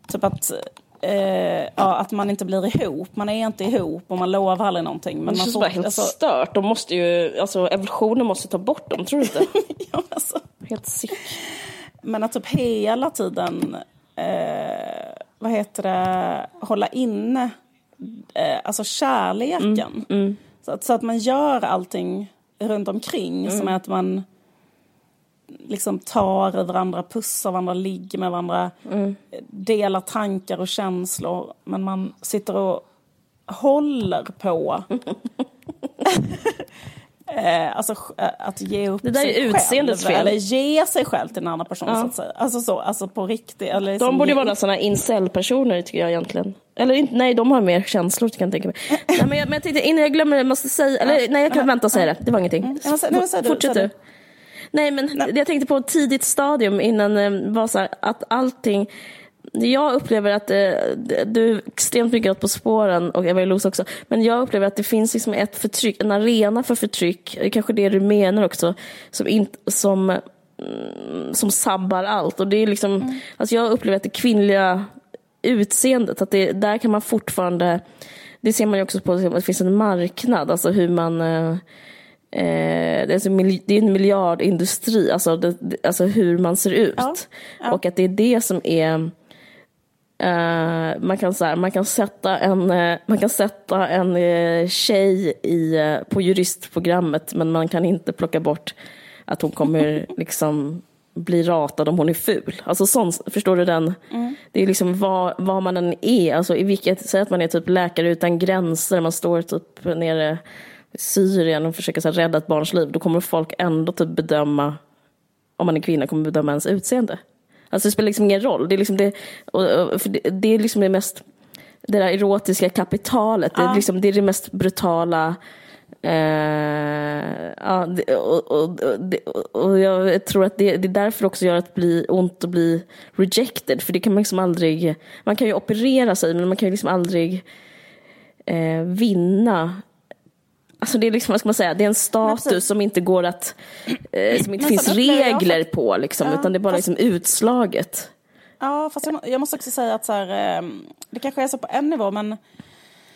typ att eh, ja, att man inte blir ihop. Man är inte ihop och man lovar aldrig någonting. Men det känns får, bara helt alltså... stört. De måste ju, alltså evolutionen måste ta bort dem, tror du inte? ja, alltså. Helt sick. Men att typ hela tiden eh, vad heter det, hålla inne eh, alltså kärleken. Mm, mm. Så, att, så att man gör allting runt omkring mm. som är att man liksom tar i varandra, pussar varandra, ligger med varandra, mm. delar tankar och känslor. Men man sitter och håller på Eh, alltså eh, att ge upp det där sig är utseendets själv. Fel. Eller ge sig själv till en annan person ja. så att säga. Alltså så, alltså på riktigt. Eller de liksom borde ju vara sådana incel-personer tycker jag egentligen. Eller nej, de har mer känslor kan jag tänka mig. nej, men, jag, men jag tänkte innan jag glömmer det, måste säga, eller nej jag kan vänta och säga det, det var ingenting. Mm. Ja, nej, du, Fortsätt du. Nej men nej. jag tänkte på ett tidigt stadium innan eh, var så här, att allting jag upplever att eh, du är extremt mycket På spåren och Eva Los också, men jag upplever att det finns liksom ett förtryck, en arena för förtryck, kanske det du menar också, som, in, som, mm, som sabbar allt. Och det är liksom, mm. alltså jag upplever att det kvinnliga utseendet, att det, där kan man fortfarande, det ser man ju också på att det finns en marknad, alltså hur man eh, Eh, det, är det är en miljardindustri, alltså, det, alltså hur man ser ut. Ja, ja. Och att det är det som är Uh, man, kan, så här, man, kan sätta en, uh, man kan sätta en uh, tjej i, på juristprogrammet men man kan inte plocka bort att hon kommer liksom bli ratad om hon är ful. Alltså sån, förstår du den? Mm. Det är liksom vad, vad man än är, alltså i vilket, säg att man är typ läkare utan gränser, man står typ nere i Syrien och försöker så här, rädda ett barns liv, då kommer folk ändå typ bedöma, om man är kvinna, kommer bedöma ens utseende. Alltså det spelar liksom ingen roll. Det är liksom det, och, och, det, det, är liksom det mest, det där erotiska kapitalet, ja. det, är liksom, det är det mest brutala Eh, ja, det, och, och, och, jag tror att det, det är därför också gör att blir ont att bli rejected. För det kan man liksom aldrig, man kan ju operera sig men man kan ju liksom aldrig eh, vinna Alltså det är liksom, vad ska man säga, det är en status som inte går att, eh, som inte finns regler på liksom, ja, utan det är bara fast, liksom utslaget. Ja, fast jag, jag, måste också säga att så här, eh, det kanske är så på en nivå, men...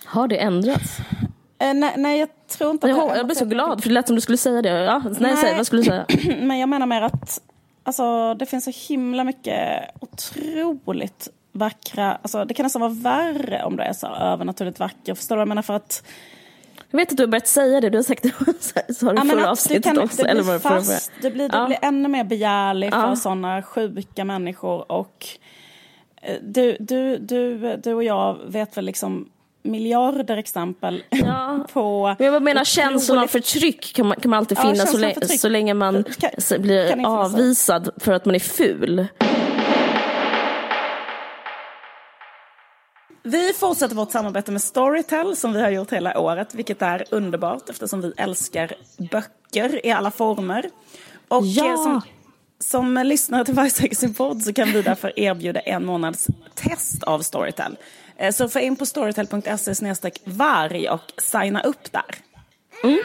Har det ändrats? Eh, nej, nej, jag tror inte att jag, jag blev så glad, för det lät som du skulle säga det. Ja, nej, nej. Säg, vad skulle du säga? men jag menar mer att alltså, det finns så himla mycket otroligt vackra, alltså, det kan nästan vara värre om du är så övernaturligt vacker. Förstår du vad jag menar? För att jag vet att du har börjat säga det, du har sagt det du ja, förra avsnittet kan, också. Det blir, eller fast, det blir, det ja. blir ännu mer begärligt ja. för sådana sjuka människor. Och eh, du, du, du, du och jag vet väl liksom miljarder exempel ja. på... Men jag menar känslan av förtryck kan man, kan man alltid finna ja, så, länge, så länge man kan, blir kan avvisad för att man är ful. Vi fortsätter vårt samarbete med Storytel som vi har gjort hela året, vilket är underbart eftersom vi älskar böcker i alla former. Och ja. som, som lyssnare till sin podd så kan vi därför erbjuda en månads test av Storytel. Eh, så få in på storytel.se varg och signa upp där. Mm.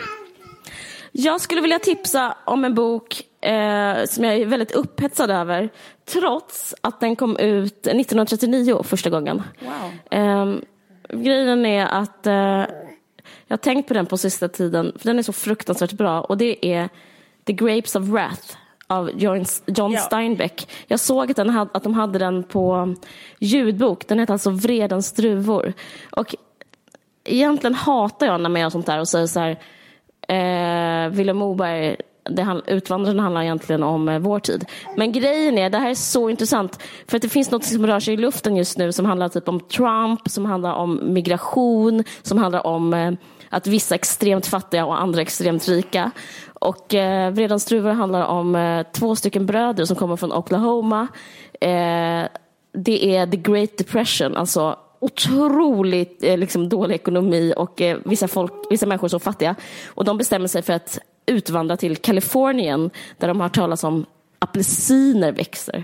Jag skulle vilja tipsa om en bok eh, som jag är väldigt upphetsad över. Trots att den kom ut 1939 första gången. Wow. Eh, grejen är att eh, jag har tänkt på den på sista tiden, för den är så fruktansvärt bra. Och det är The Grapes of Wrath av John, John ja. Steinbeck. Jag såg att, den hade, att de hade den på ljudbok. Den heter alltså Vredens druvor. Och egentligen hatar jag när man gör sånt där och säger så här Eh, Vilhelm Moberg, det, Utvandrarna handlar egentligen om eh, vår tid. Men grejen är, det här är så intressant, för att det finns något som rör sig i luften just nu som handlar typ om Trump, som handlar om migration, som handlar om eh, att vissa är extremt fattiga och andra extremt rika. Och eh, Vredans druvor handlar om eh, två stycken bröder som kommer från Oklahoma. Eh, det är the great depression, alltså otroligt eh, liksom, dålig ekonomi och eh, vissa, folk, vissa människor är så fattiga. Och de bestämmer sig för att utvandra till Kalifornien där de har talat om apelsiner växer.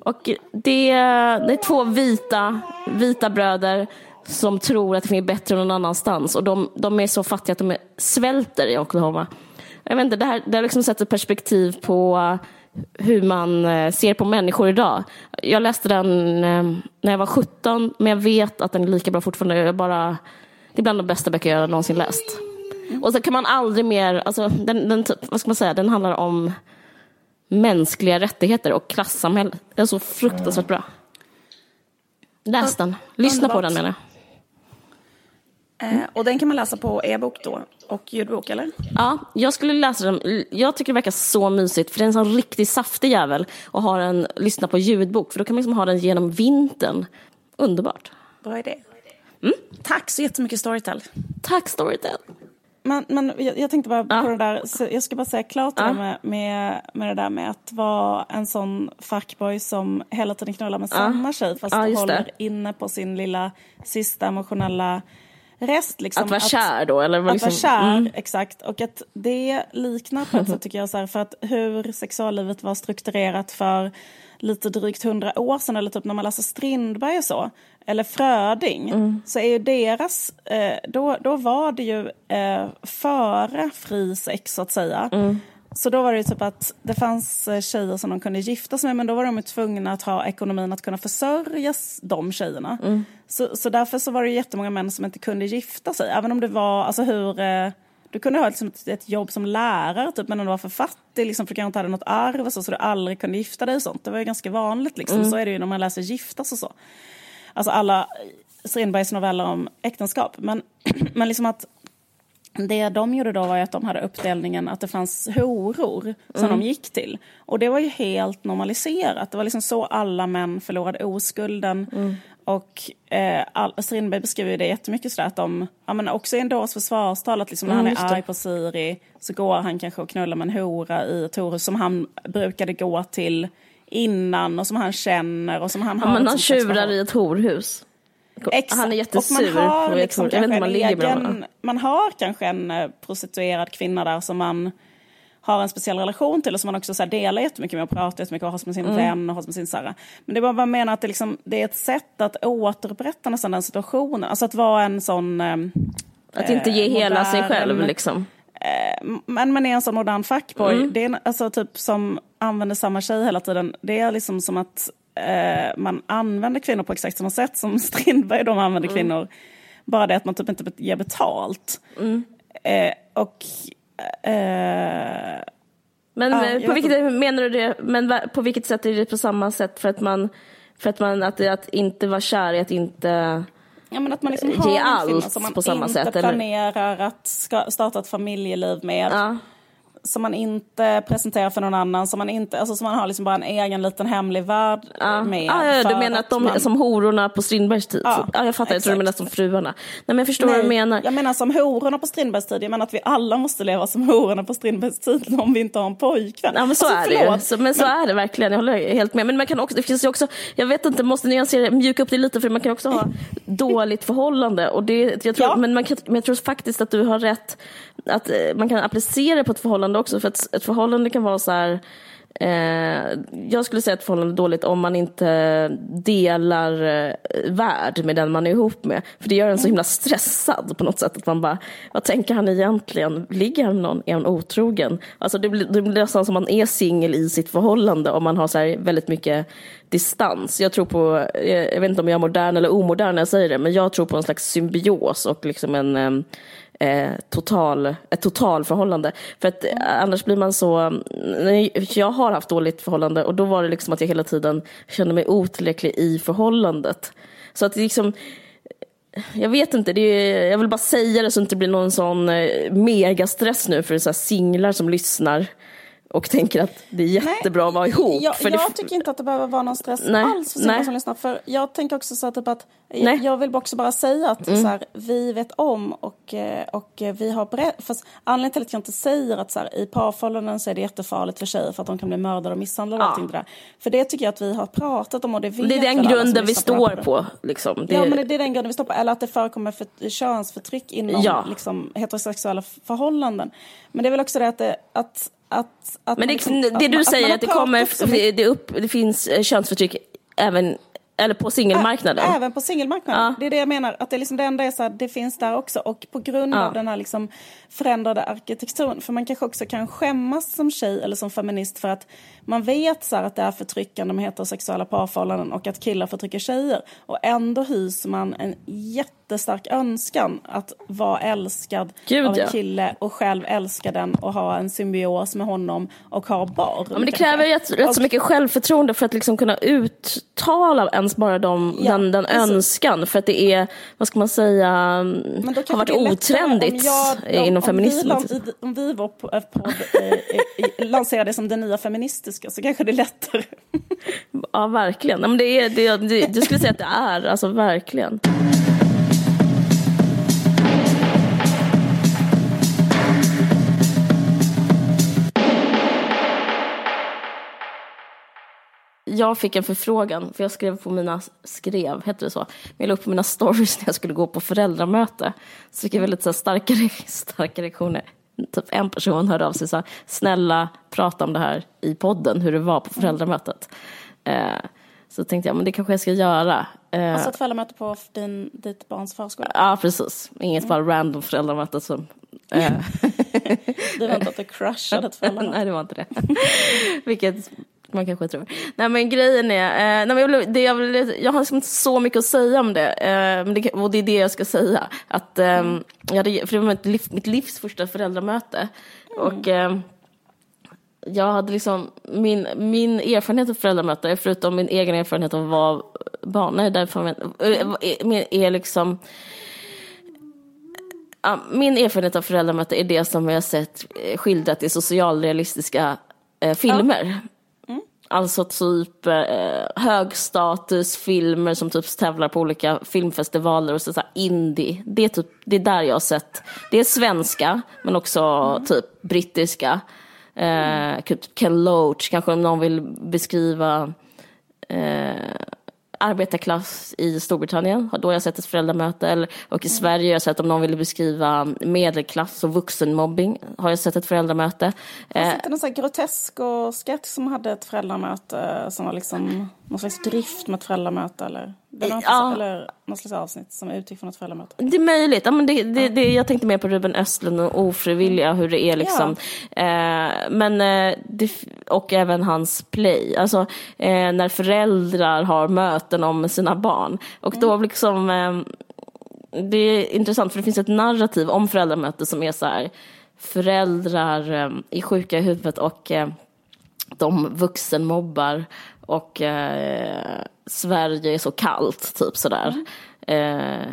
Och det, det är två vita, vita bröder som tror att det finns bättre någon annanstans och de, de är så fattiga att de svälter i Oklahoma. Jag vet inte, det här det har liksom sätter perspektiv på eh, hur man eh, ser på människor idag. Jag läste den eh, när jag var 17, men jag vet att den är lika bra fortfarande. Jag bara, det är bland de bästa böcker jag någonsin läst. Och så kan man aldrig mer, alltså, den, den, vad ska man säga, den handlar om mänskliga rättigheter och klassamhälle. Den är så fruktansvärt bra. Läs den. Lyssna på den menar jag. Eh, och den kan man läsa på e-bok då och ljudbok eller? Ja, jag skulle läsa den. Jag tycker det verkar så mysigt för det är en sån riktigt saftig jävel och har en lyssna på ljudbok för då kan man liksom ha den genom vintern. Underbart. Bra idé. Mm. Tack så jättemycket Storytel. Tack Storytel. Men, men jag, jag tänkte bara på det där, jag ska bara säga klart det med, med, med det där med att vara en sån fuckboy som hela tiden knullar med samma tjej fast håller inne på sin lilla sista emotionella rest. Liksom, att vara att, kär då? Eller att liksom, vara kär, mm. exakt. Och att det liknar på ett sätt tycker jag, så här, för att hur sexuallivet var strukturerat för lite drygt hundra år sedan, eller typ när man läser Strindberg och så, eller Fröding, mm. så är ju deras, eh, då, då var det ju eh, före fri sex så att säga. Mm. Så då var det typ att det fanns eh, tjejer som de kunde gifta sig med men då var de tvungna att ha ekonomin att kunna försörja de tjejerna. Mm. Så, så därför så var det jättemånga män som inte kunde gifta sig. Även om det var, alltså hur, eh, du kunde ha liksom ett, ett, jobb som lärare typ, men om du var för fattig liksom, för du inte hade något arv så, så du aldrig kunde gifta dig och sånt. Det var ju ganska vanligt liksom. Mm. Så är det ju när man läser giftas och så. Alltså alla Strindbergs noveller om äktenskap. Men, men liksom att det de gjorde då var att de hade uppdelningen att det fanns horor som mm. de gick till. Och det var ju helt normaliserat. Det var liksom så alla män förlorade oskulden. Mm. Och eh, all, Strindberg beskriver det jättemycket sådär att de, ja men också i en dås försvarstal att liksom när mm, han är arg på Siri så går han kanske och knullar med en hora i ett horhus som han brukade gå till innan och som han känner och som han ja, har. Men han tjurar i ett horhus. Exakt. Han är jättesur. Och man har, liksom jag vet inte man, egen, man har kanske en eh, prostituerad kvinna där som man har en speciell relation till och som man också så här, delar jättemycket med och pratar jättemycket och har som sin mm. vän och har som sin här. Men det var bara menar att det, liksom, det är ett sätt att återupprätta nästan den situationen. Alltså att vara en sån... Eh, att inte ge modern, hela sig själv liksom. Eh, men man är en sån modern fuckboy. Mm. Det är alltså typ som använder samma tjej hela tiden. Det är liksom som att eh, man använder kvinnor på exakt samma sätt som Strindberg de använder mm. kvinnor. Bara det att man typ inte ger betalt. Mm. Eh, och... Eh, men ja, på vilket sätt menar du det? Men på vilket sätt är det på samma sätt för att man, för att man, att, att inte vara kär är att inte Ja, men att man liksom ge allt som man på samma inte sätt, planerar eller? att ska, starta ett familjeliv med. Ja som man inte presenterar för någon annan, som man, inte, alltså, som man har liksom bara en egen liten hemlig värld ja. med. Ah, ja, du menar att de man... som hororna på Strindbergs tid? Ja, ah, jag fattar, exakt. jag tror du menar som fruarna. Nej men jag förstår Nej, vad du menar. Jag menar som hororna på Strindbergs tid, jag menar att vi alla måste leva som hororna på Strindbergs tid om vi inte har en pojkvän. Ja men så alltså, är det så, men, men, så är det verkligen, jag håller helt med. Men man kan också, det finns ju också, jag vet inte, måste nyansera, mjuka upp det lite för man kan också ha dåligt förhållande. Och det, jag tror, ja. men, man kan, men jag tror faktiskt att du har rätt, att eh, man kan applicera det på ett förhållande också. För att ett förhållande kan vara så här, Eh, jag skulle säga att förhållande är dåligt om man inte delar eh, värld med den man är ihop med. För det gör en så himla stressad på något sätt. Att man bara, vad tänker han egentligen? Ligger han med någon? Är han otrogen? Alltså det blir, det blir nästan som man är singel i sitt förhållande om man har så väldigt mycket distans. Jag tror på, jag, jag vet inte om jag är modern eller omodern när jag säger det, men jag tror på en slags symbios och liksom en eh, eh, total, ett totalförhållande. För att mm. annars blir man så... Jag har haft dåligt förhållande och då var det liksom att jag hela tiden kände mig otillräcklig i förhållandet. Så att det liksom... Jag vet inte, det är, jag vill bara säga det så att det inte blir någon sån eh, megastress nu för så singlar som lyssnar och tänker att det är jättebra nej, att vara ihop. Jag, för jag det... tycker inte att det behöver vara någon stress nej, alls för singlar som lyssnar. För jag tänker också så typ att nej. jag vill också bara säga att mm. så här, vi vet om och, eh, och vi har berättat. Fast anledningen till att jag inte säger att så här, i parförhållanden så är det jättefarligt för tjejer för att de kan bli mördade och misshandlade och ja. allting där. För det tycker jag att vi har pratat om och det vet Det är den grunden vi står på. på liksom. det... Ja men det är den grunden vi står på. Eller att det förekommer för, könsförtryck inom ja. liksom, heterosexuella förhållanden. Men det är väl också det att, det, att att, att Men det, liksom, det du säger att, att det kommer, det, det, upp, det finns eh, könsförtryck även eller på singelmarknaden? Även på singelmarknaden. Ja. Det är det jag menar. Att det, liksom, det enda är så här, det finns där också. Och på grund ja. av den här liksom förändrade arkitekturen. För man kanske också kan skämmas som tjej eller som feminist för att man vet så att det är förtryckande med heterosexuella parförhållanden och att killar förtrycker tjejer. Och ändå hyser man en jättestark önskan att vara älskad Gud, av en kille och själv älska den och ha en symbios med honom och ha barn. Ja, men det kräver ju rätt så mycket självförtroende för att liksom kunna uttala ens bara de, ja, den, den önskan. För att det är, vad ska man säga, har varit otrendigt inom feminismen. Om vi, vår podd eh, lanserar det som den nya feministiska så kanske det är lättare. ja, verkligen. Men det är, det, det, du skulle säga att det är, alltså verkligen. jag fick en förfrågan, för jag skrev på mina, skrev, heter det så? Jag la upp på mina stories när jag skulle gå på föräldramöte. Så fick jag väldigt så här, starka, starka reaktioner. Typ en person hörde av sig och sa, snälla prata om det här i podden, hur det var på föräldramötet. Eh, så tänkte jag, men det kanske jag ska göra. Eh, alltså ett föräldramöte på din, ditt barns förskola? Ja, precis. Inget mm. bara random föräldramöte som... Eh. det var inte att du crushade ett föräldramöte? Nej, det var inte det. Vilket man kanske tror. Nej men grejen är, eh, nej, men jag, det, jag, jag har liksom inte så mycket att säga om det, eh, det, och det är det jag ska säga. Att, eh, mm. jag hade, för det var mitt, liv, mitt livs första föräldramöte. Mm. Och eh, jag hade liksom, min, min erfarenhet av föräldramöte, förutom min egen erfarenhet av att vara barn, nej, därför, mm. är liksom min erfarenhet av föräldramöte är det som jag har sett skildrat i socialrealistiska eh, filmer. Alltså typ eh, högstatusfilmer som typ tävlar på olika filmfestivaler och så, så här indie. Det är, typ, det är där jag har sett. Det är svenska men också mm. typ brittiska. Eh, Ken Loach, kanske om någon vill beskriva eh, arbetarklass i Storbritannien, då har jag sett ett föräldramöte. Eller, och i. Sverige har jag sett om någon vill beskriva medelklass och vuxenmobbing, har jag sett ett föräldramöte. Fanns det inte någon sån grotesk och sketch som hade ett föräldramöte som var liksom någon slags drift med ett föräldramöte eller? Var ja. eller något slags avsnitt som utgick från ett föräldramöte. Det är möjligt. Ja, men det, det, det, jag tänkte mer på Ruben Östlund och ofrivilliga, hur det är liksom. Ja. Eh, men, eh, det, och även hans play. Alltså eh, när föräldrar har möten om sina barn. Och då mm. liksom, eh, det är intressant för det finns ett narrativ om föräldramöte som är så här, föräldrar är sjuka i huvudet och eh, de vuxenmobbar och eh, Sverige är så kallt, typ sådär. Mm. Eh,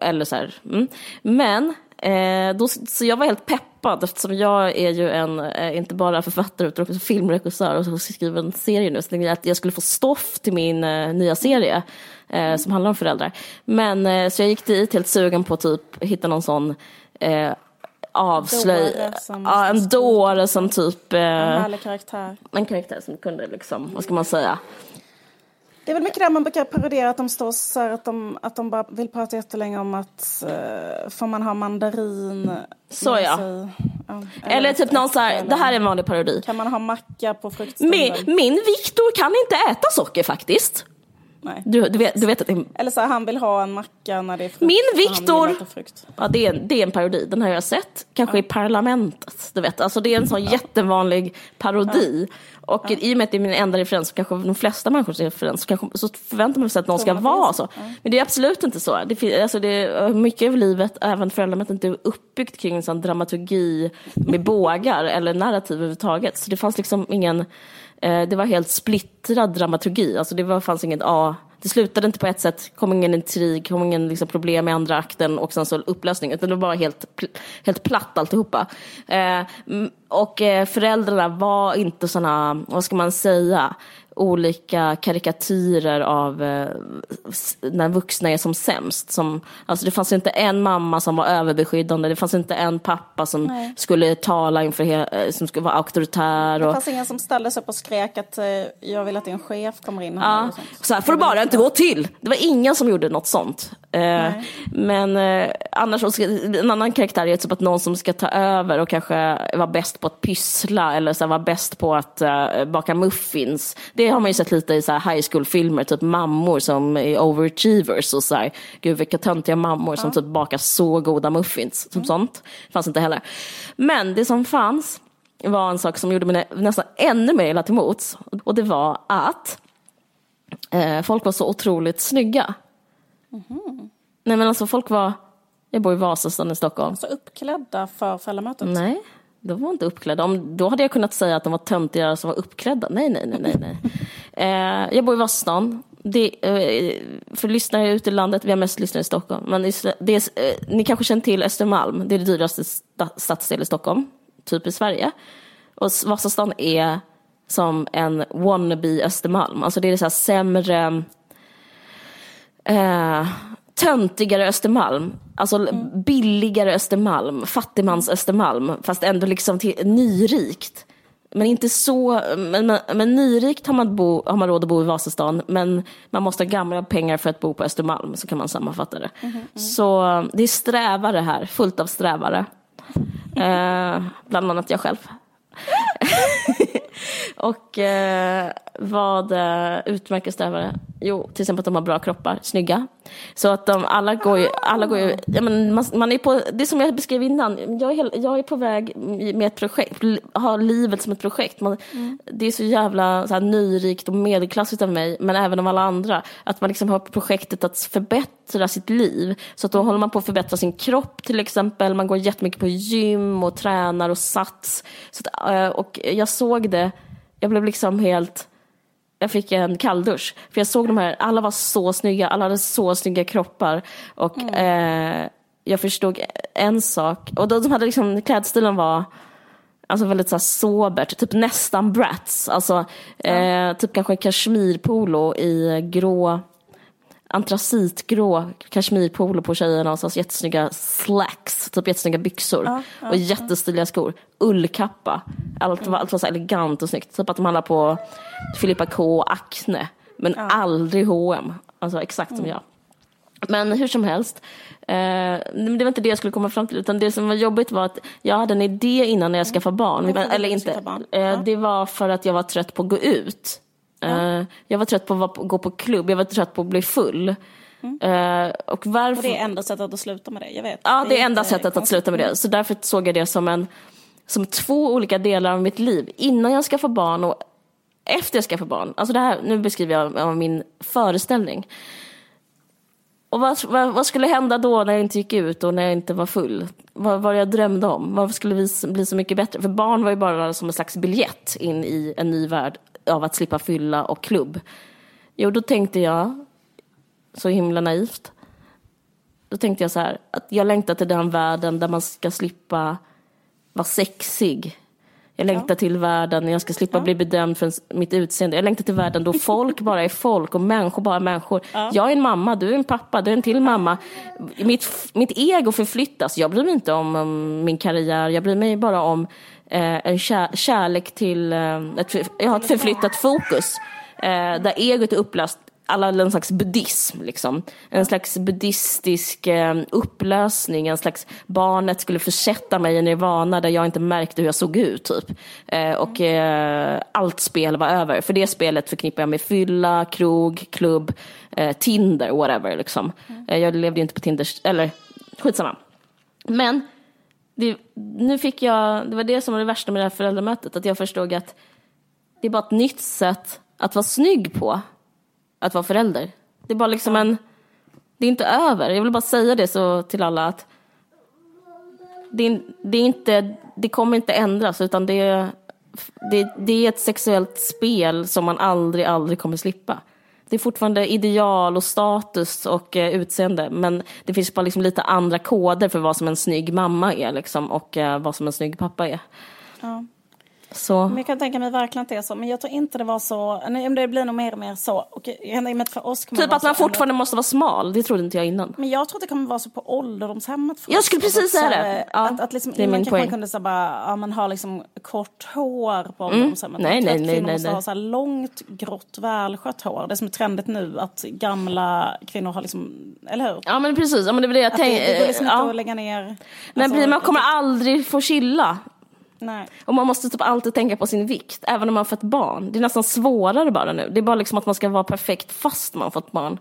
eller så här. Mm. Men Eh, då, så jag var helt peppad eftersom jag är ju en, eh, inte bara författare utan också filmregissör och skriver en serie nu. Så jag att jag skulle få stoff till min eh, nya serie eh, som handlar om föräldrar. Men eh, så jag gick dit helt sugen på att typ hitta någon sån eh, avslöj... Ja, en dåre som typ... en härlig karaktär. En karaktär som kunde liksom, vad ska man säga? Det är väl mycket där man brukar parodera att de står så här att de, att de bara vill prata jättelänge om att uh, får man ha mandarin Så ja. Sig, ja eller, eller, typ någon så här, det här är en vanlig parodi. Kan man ha macka på fruktstunden? Min, min Viktor kan inte äta socker faktiskt. Nej. Du, du, vet, du vet att det... Eller så här, han vill ha en macka när det är frukt. Min Viktor! Ja, det är, det är en parodi, den har jag sett. Kanske ja. i Parlamentet. Du vet, alltså det är en sån ja. jättevanlig parodi. Ja. Och ja. i och med att det är min enda referens, kanske de flesta människors referens, kanske, så förväntar man sig att någon ska vara så. Men det är absolut inte så. Det, alltså det, mycket av livet, även föräldramötet, är uppbyggt kring en sån dramaturgi med bågar eller narrativ överhuvudtaget. Så det fanns liksom ingen, Eh, det var helt splittrad dramaturgi. Alltså det var, fanns inget A det slutade inte på ett sätt, kom ingen intrig, kom ingen liksom problem i andra akten och sen så upplösning, utan det var bara helt, helt platt alltihopa. Eh, och eh, föräldrarna var inte sådana, vad ska man säga, olika karikatyrer av eh, när vuxna är som sämst. Som, alltså det fanns inte en mamma som var överbeskyddande, det fanns inte en pappa som Nej. skulle tala inför, eh, som skulle vara auktoritär. Och... Det fanns ingen som ställde sig upp och skrek att eh, jag vill att din chef kommer in här. Ja. Så här får det bara inte gå till. Det var ingen som gjorde något sånt. Eh, men eh, annars, en annan karaktär är typ att någon som ska ta över och kanske vara bäst på att pyssla eller så här, vara bäst på att uh, baka muffins. Det har man ju sett lite i så här, high school-filmer, typ mammor som är overachievers och så här, gud vilka töntiga mammor som typ bakar så goda muffins. Som mm. sånt fanns inte heller. Men det som fanns var en sak som gjorde mig nästan ännu mer illa till mots och det var att eh, folk var så otroligt snygga. Mm. Nej men alltså folk var, jag bor i Vasastan i Stockholm. Alltså uppklädda för föräldramötet? Nej, de var inte uppklädda. Om, då hade jag kunnat säga att de var töntigare som var uppklädda. Nej, nej, nej, nej. nej. eh, jag bor i Vasastan. Det, eh, för lyssnare ute i landet, vi har mest lyssnare i Stockholm. Men det är, eh, ni kanske känner till Östermalm, det är det dyraste stadsdel i Stockholm, typ i Sverige. Och Vasastan är som en wannabe Östermalm. Alltså det är så här sämre eh, töntigare Östermalm, alltså mm. billigare Östermalm, fattigmans Östermalm, fast ändå liksom till, nyrikt. Men inte så, men, men, men nyrikt har man, bo, har man råd att bo i Vasastan, men man måste ha gamla pengar för att bo på Östermalm, så kan man sammanfatta det. Mm, mm. Så det är strävare här, fullt av strävare. eh, bland annat jag själv. och eh, vad eh, utmärker strävare? Jo, till exempel att de har bra kroppar, snygga. Så att de, alla går ju, alla går ju, ja, men man, man är på, det som jag beskrev innan, jag är, jag är på väg med ett projekt, har livet som ett projekt. Man, mm. Det är så jävla så här, nyrikt och medelklassigt av mig, men även av alla andra, att man liksom har projektet att förbättra sitt liv. Så att då håller man på att förbättra sin kropp till exempel, man går jättemycket på gym och tränar och sats. Så att, eh, och jag såg det, jag blev liksom helt jag fick en kalldusch. För jag såg de här, alla var så snygga, alla hade så snygga kroppar. Och mm. eh, jag förstod en sak, och de hade liksom, klädstilen var Alltså väldigt så här sobert, typ nästan brats. Alltså eh, typ kanske kashmirpolo i grå, antracitgrå kashmirpolo på tjejerna och så jättesnygga slacks, typ jättesnygga byxor ja, ja, och jättestiliga skor. Ullkappa, allt var, allt var så elegant och snyggt. Typ att de handlar på Filippa K och Acne, men ja. aldrig H&M. Alltså exakt som mm. jag. Men hur som helst, eh, det var inte det jag skulle komma fram till, utan det som var jobbigt var att jag hade en idé innan när jag skaffade barn. Mm. Eller inte, barn. Eh, det var för att jag var trött på att gå ut. Mm. Jag var trött på att gå på klubb, jag var trött på att bli full. Mm. Uh, och, varför... och det är enda sättet att sluta med det, jag vet. Ja, det, det är enda sättet att sluta med det. Så därför såg jag det som, en, som två olika delar av mitt liv. Innan jag ska få barn och efter jag ska få barn. Alltså det här, nu beskriver jag min föreställning. Och vad, vad, vad, skulle hända då när jag inte gick ut och när jag inte var full? Vad var jag drömde om? Vad skulle bli så mycket bättre? För barn var ju bara som en slags biljett in i en ny värld av att slippa fylla och klubb. Jo, då tänkte jag, så himla naivt, Då tänkte jag så här, att jag längtar till den världen där man ska slippa vara sexig. Jag längtar ja. till världen när jag ska slippa ja. bli bedömd för mitt utseende. Jag längtar till världen då folk bara är folk och människor bara är människor. Ja. Jag är en mamma, du är en pappa, du är en till mamma. Mitt, mitt ego förflyttas. Jag bryr mig inte om, om min karriär, jag bryr mig bara om en kär, kärlek till... Eh, ett, jag har ett förflyttat fokus. Eh, där egot är upplöst alla en slags buddhism, liksom. En slags buddhistisk eh, upplösning, en slags barnet skulle försätta mig i nirvana där jag inte märkte hur jag såg ut, typ. Eh, och eh, allt spel var över. För det spelet förknippar jag med fylla, krog, klubb, eh, Tinder, whatever, liksom. Mm. jag levde ju inte på Tinder, eller skitsamma. Men det, nu fick jag, det var det som var det värsta med det här föräldramötet, att jag förstod att det är bara ett nytt sätt att vara snygg på att vara förälder. Det är bara liksom en... Det är inte över. Jag vill bara säga det så till alla att det, är, det, är inte, det kommer inte ändras utan det är, det, det är ett sexuellt spel som man aldrig, aldrig kommer slippa. Det är fortfarande ideal och status och eh, utseende men det finns bara liksom lite andra koder för vad som en snygg mamma är liksom, och eh, vad som en snygg pappa är. Ja. Så. Men jag kan tänka mig verkligen att det är så. Men jag tror inte det var så. Nej, det blir nog mer och mer så. Och för oss typ att man fortfarande ändå. måste vara smal. Det trodde inte jag innan. Men jag tror att det kommer vara så på ålderdomshemmet. Jag skulle precis säga det. Ja, att, att liksom, det är min poäng. Man kunde så bara, ja, man har liksom kort hår på mm. ålderdomshemmet. Mm. Nej, nej, nej, nej, måste nej. ha så långt, grått, välskött hår. Det som är trendigt nu, att gamla kvinnor har liksom, eller hur? Ja men precis, ja, men det var det jag tänkte. Det, det går liksom ja. inte att lägga ner. Men alltså, man kommer aldrig få chilla Nej. Och man måste typ alltid tänka på sin vikt, även om man fått barn. Det är nästan svårare bara nu. Det är bara liksom att man ska vara perfekt fast man fått barn.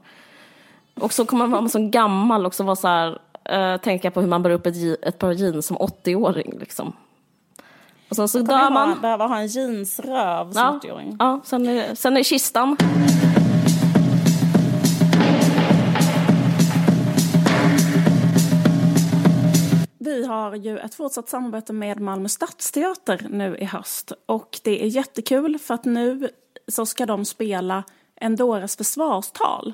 Och så kommer man vara så gammal och så vara så här, uh, tänka på hur man bär upp ett, ett par jeans som 80-åring. Liksom. Och sen så dör man. Behöva ha en jeansröv som ja, 80-åring. Ja, sen är, sen är kistan. Vi har ju ett fortsatt samarbete med Malmö stadsteater nu i höst och det är jättekul för att nu så ska de spela Endoras försvarstal.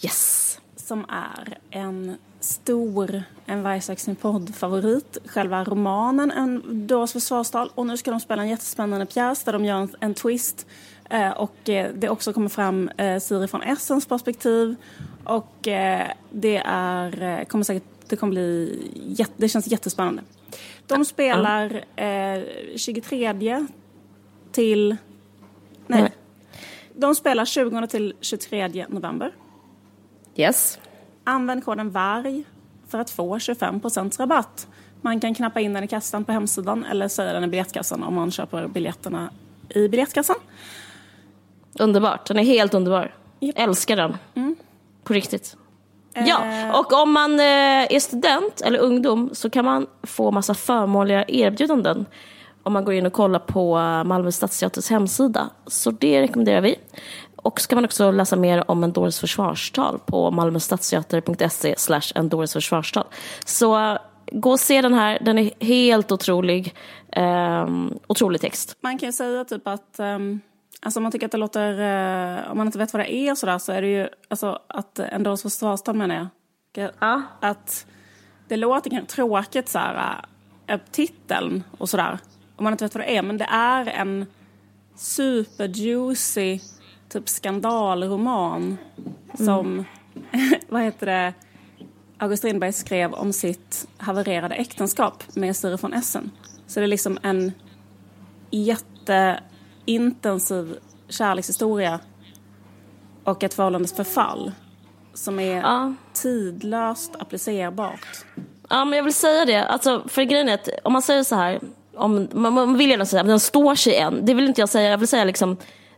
Yes! Som är en stor, en Vargsaxen podd-favorit, själva romanen Endoras försvarstal och nu ska de spela en jättespännande pjäs där de gör en, en twist eh, och eh, det också kommer fram eh, Siri från Essens perspektiv och det är, kommer säkert det kommer bli, det känns jättespännande. De spelar eh, 23 till, nej, de spelar 20 till 23 november. Yes. Använd koden VARG för att få 25% rabatt. Man kan knappa in den i kassan på hemsidan eller säga den i biljettkassan om man köper biljetterna i biljettkassan. Underbart, den är helt underbar. Yep. Älskar den. Mm. På riktigt. Ja, eh. och om man eh, är student eller ungdom så kan man få massa förmånliga erbjudanden om man går in och kollar på Malmö stadsteaters hemsida. Så det rekommenderar vi. Och så kan man också läsa mer om Endores försvarstal på malmöstadsteater.se slash försvarstal. Så gå och se den här, den är helt otrolig. Um, otrolig text. Man kan ju säga typ att um Alltså om man tycker att det låter, eh, om man inte vet vad det är och sådär så är det ju, alltså att ändå hos försvarstal menar jag. Ja. Att det låter kanske tråkigt så här, äh, titeln och sådär. Om man inte vet vad det är, men det är en superjuicy typ skandalroman mm. som, vad heter det, August Strindberg skrev om sitt havererade äktenskap med Sture von Essen. Så det är liksom en jätte intensiv kärlekshistoria och ett förhållandes förfall som är ja. tidlöst applicerbart. Ja, men jag vill säga det. Alltså, för grejen är att om man säger så här, om, man, man vill gärna säga att den står sig än. Det vill inte jag säga. Jag vill säga liksom,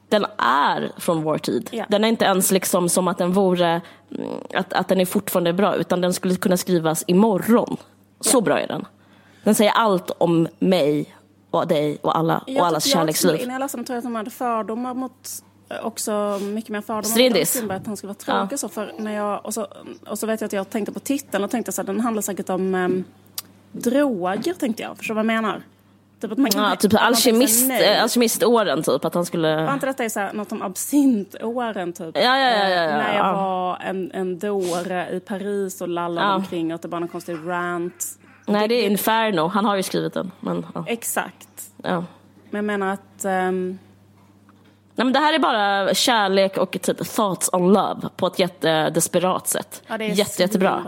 den är från vår tid. Ja. Den är inte ens liksom som att den vore, mm, att, att den är fortfarande bra, utan den skulle kunna skrivas imorgon. Så ja. bra är den. Den säger allt om mig och dig och alla och allas kärleksliv. Jag läste den tror jag att de hade fördomar mot eh, också mycket mer fördomar Strindis. att han skulle vara tråkig ja. så för när jag och så, och så vet jag att jag tänkte på titeln och tänkte så här, den handlar säkert om um, droger tänkte jag, förstår du vad jag menar? Typ, att man kan, ja, typ alkemist, äh, alkemiståren, typ. Att han skulle... Var inte detta så här, något om absintåren, typ? Ja, ja, ja. ja, ja. När jag var en, en dåre i Paris och lallade ja. omkring och det var någon konstig rant. Nej, det är Inferno. Han har ju skrivit den. Men, ja. Exakt. Ja. Men jag menar att... Um... Nej, men det här är bara kärlek och typ thoughts on love på ett jättedesperat sätt. Ja, det är Jätte, jättebra.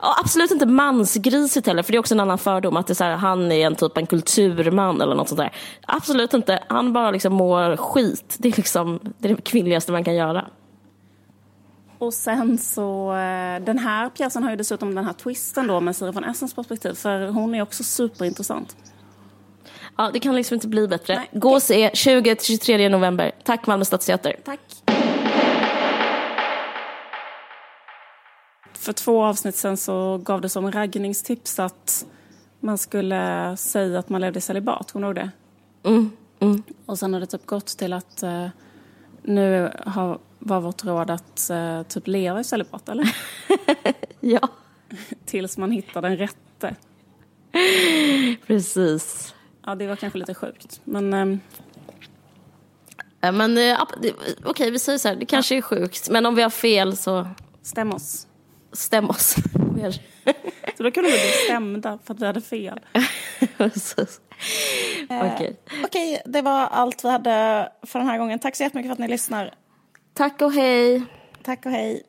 Ja, absolut inte mansgrisigt heller, för det är också en annan fördom. Att det är så här, han är en typ en kulturman eller något sånt där. Absolut inte. Han bara liksom mår skit. Det är liksom det, är det kvinnligaste man kan göra. Och sen så, eh, den här pjäsen har ju dessutom den här twisten då med Siri von Essens perspektiv, för hon är också superintressant. Ja, det kan liksom inte bli bättre. Nej, Gå och se 20-23 november. Tack Malmö Stadsteater. Tack. För två avsnitt sen så gav det som raggningstips att man skulle säga att man levde i celibat. Kommer du ihåg det? Mm, mm. Och sen har det typ gått till att uh, nu har, var vårt råd att uh, typ leva i celibat, eller? ja. Tills man hittar den rätte. Precis. Ja, det var kanske lite sjukt. Men... Um... Men uh, okej, okay, vi säger så här, det kanske är sjukt. Men om vi har fel så... Stäm oss stäm oss. Så då kunde vi bli stämda för att vi hade fel. Okej. Okay. Eh, okay, det var allt vi hade för den här gången. Tack så jättemycket för att ni lyssnar. Tack och hej. Tack och hej.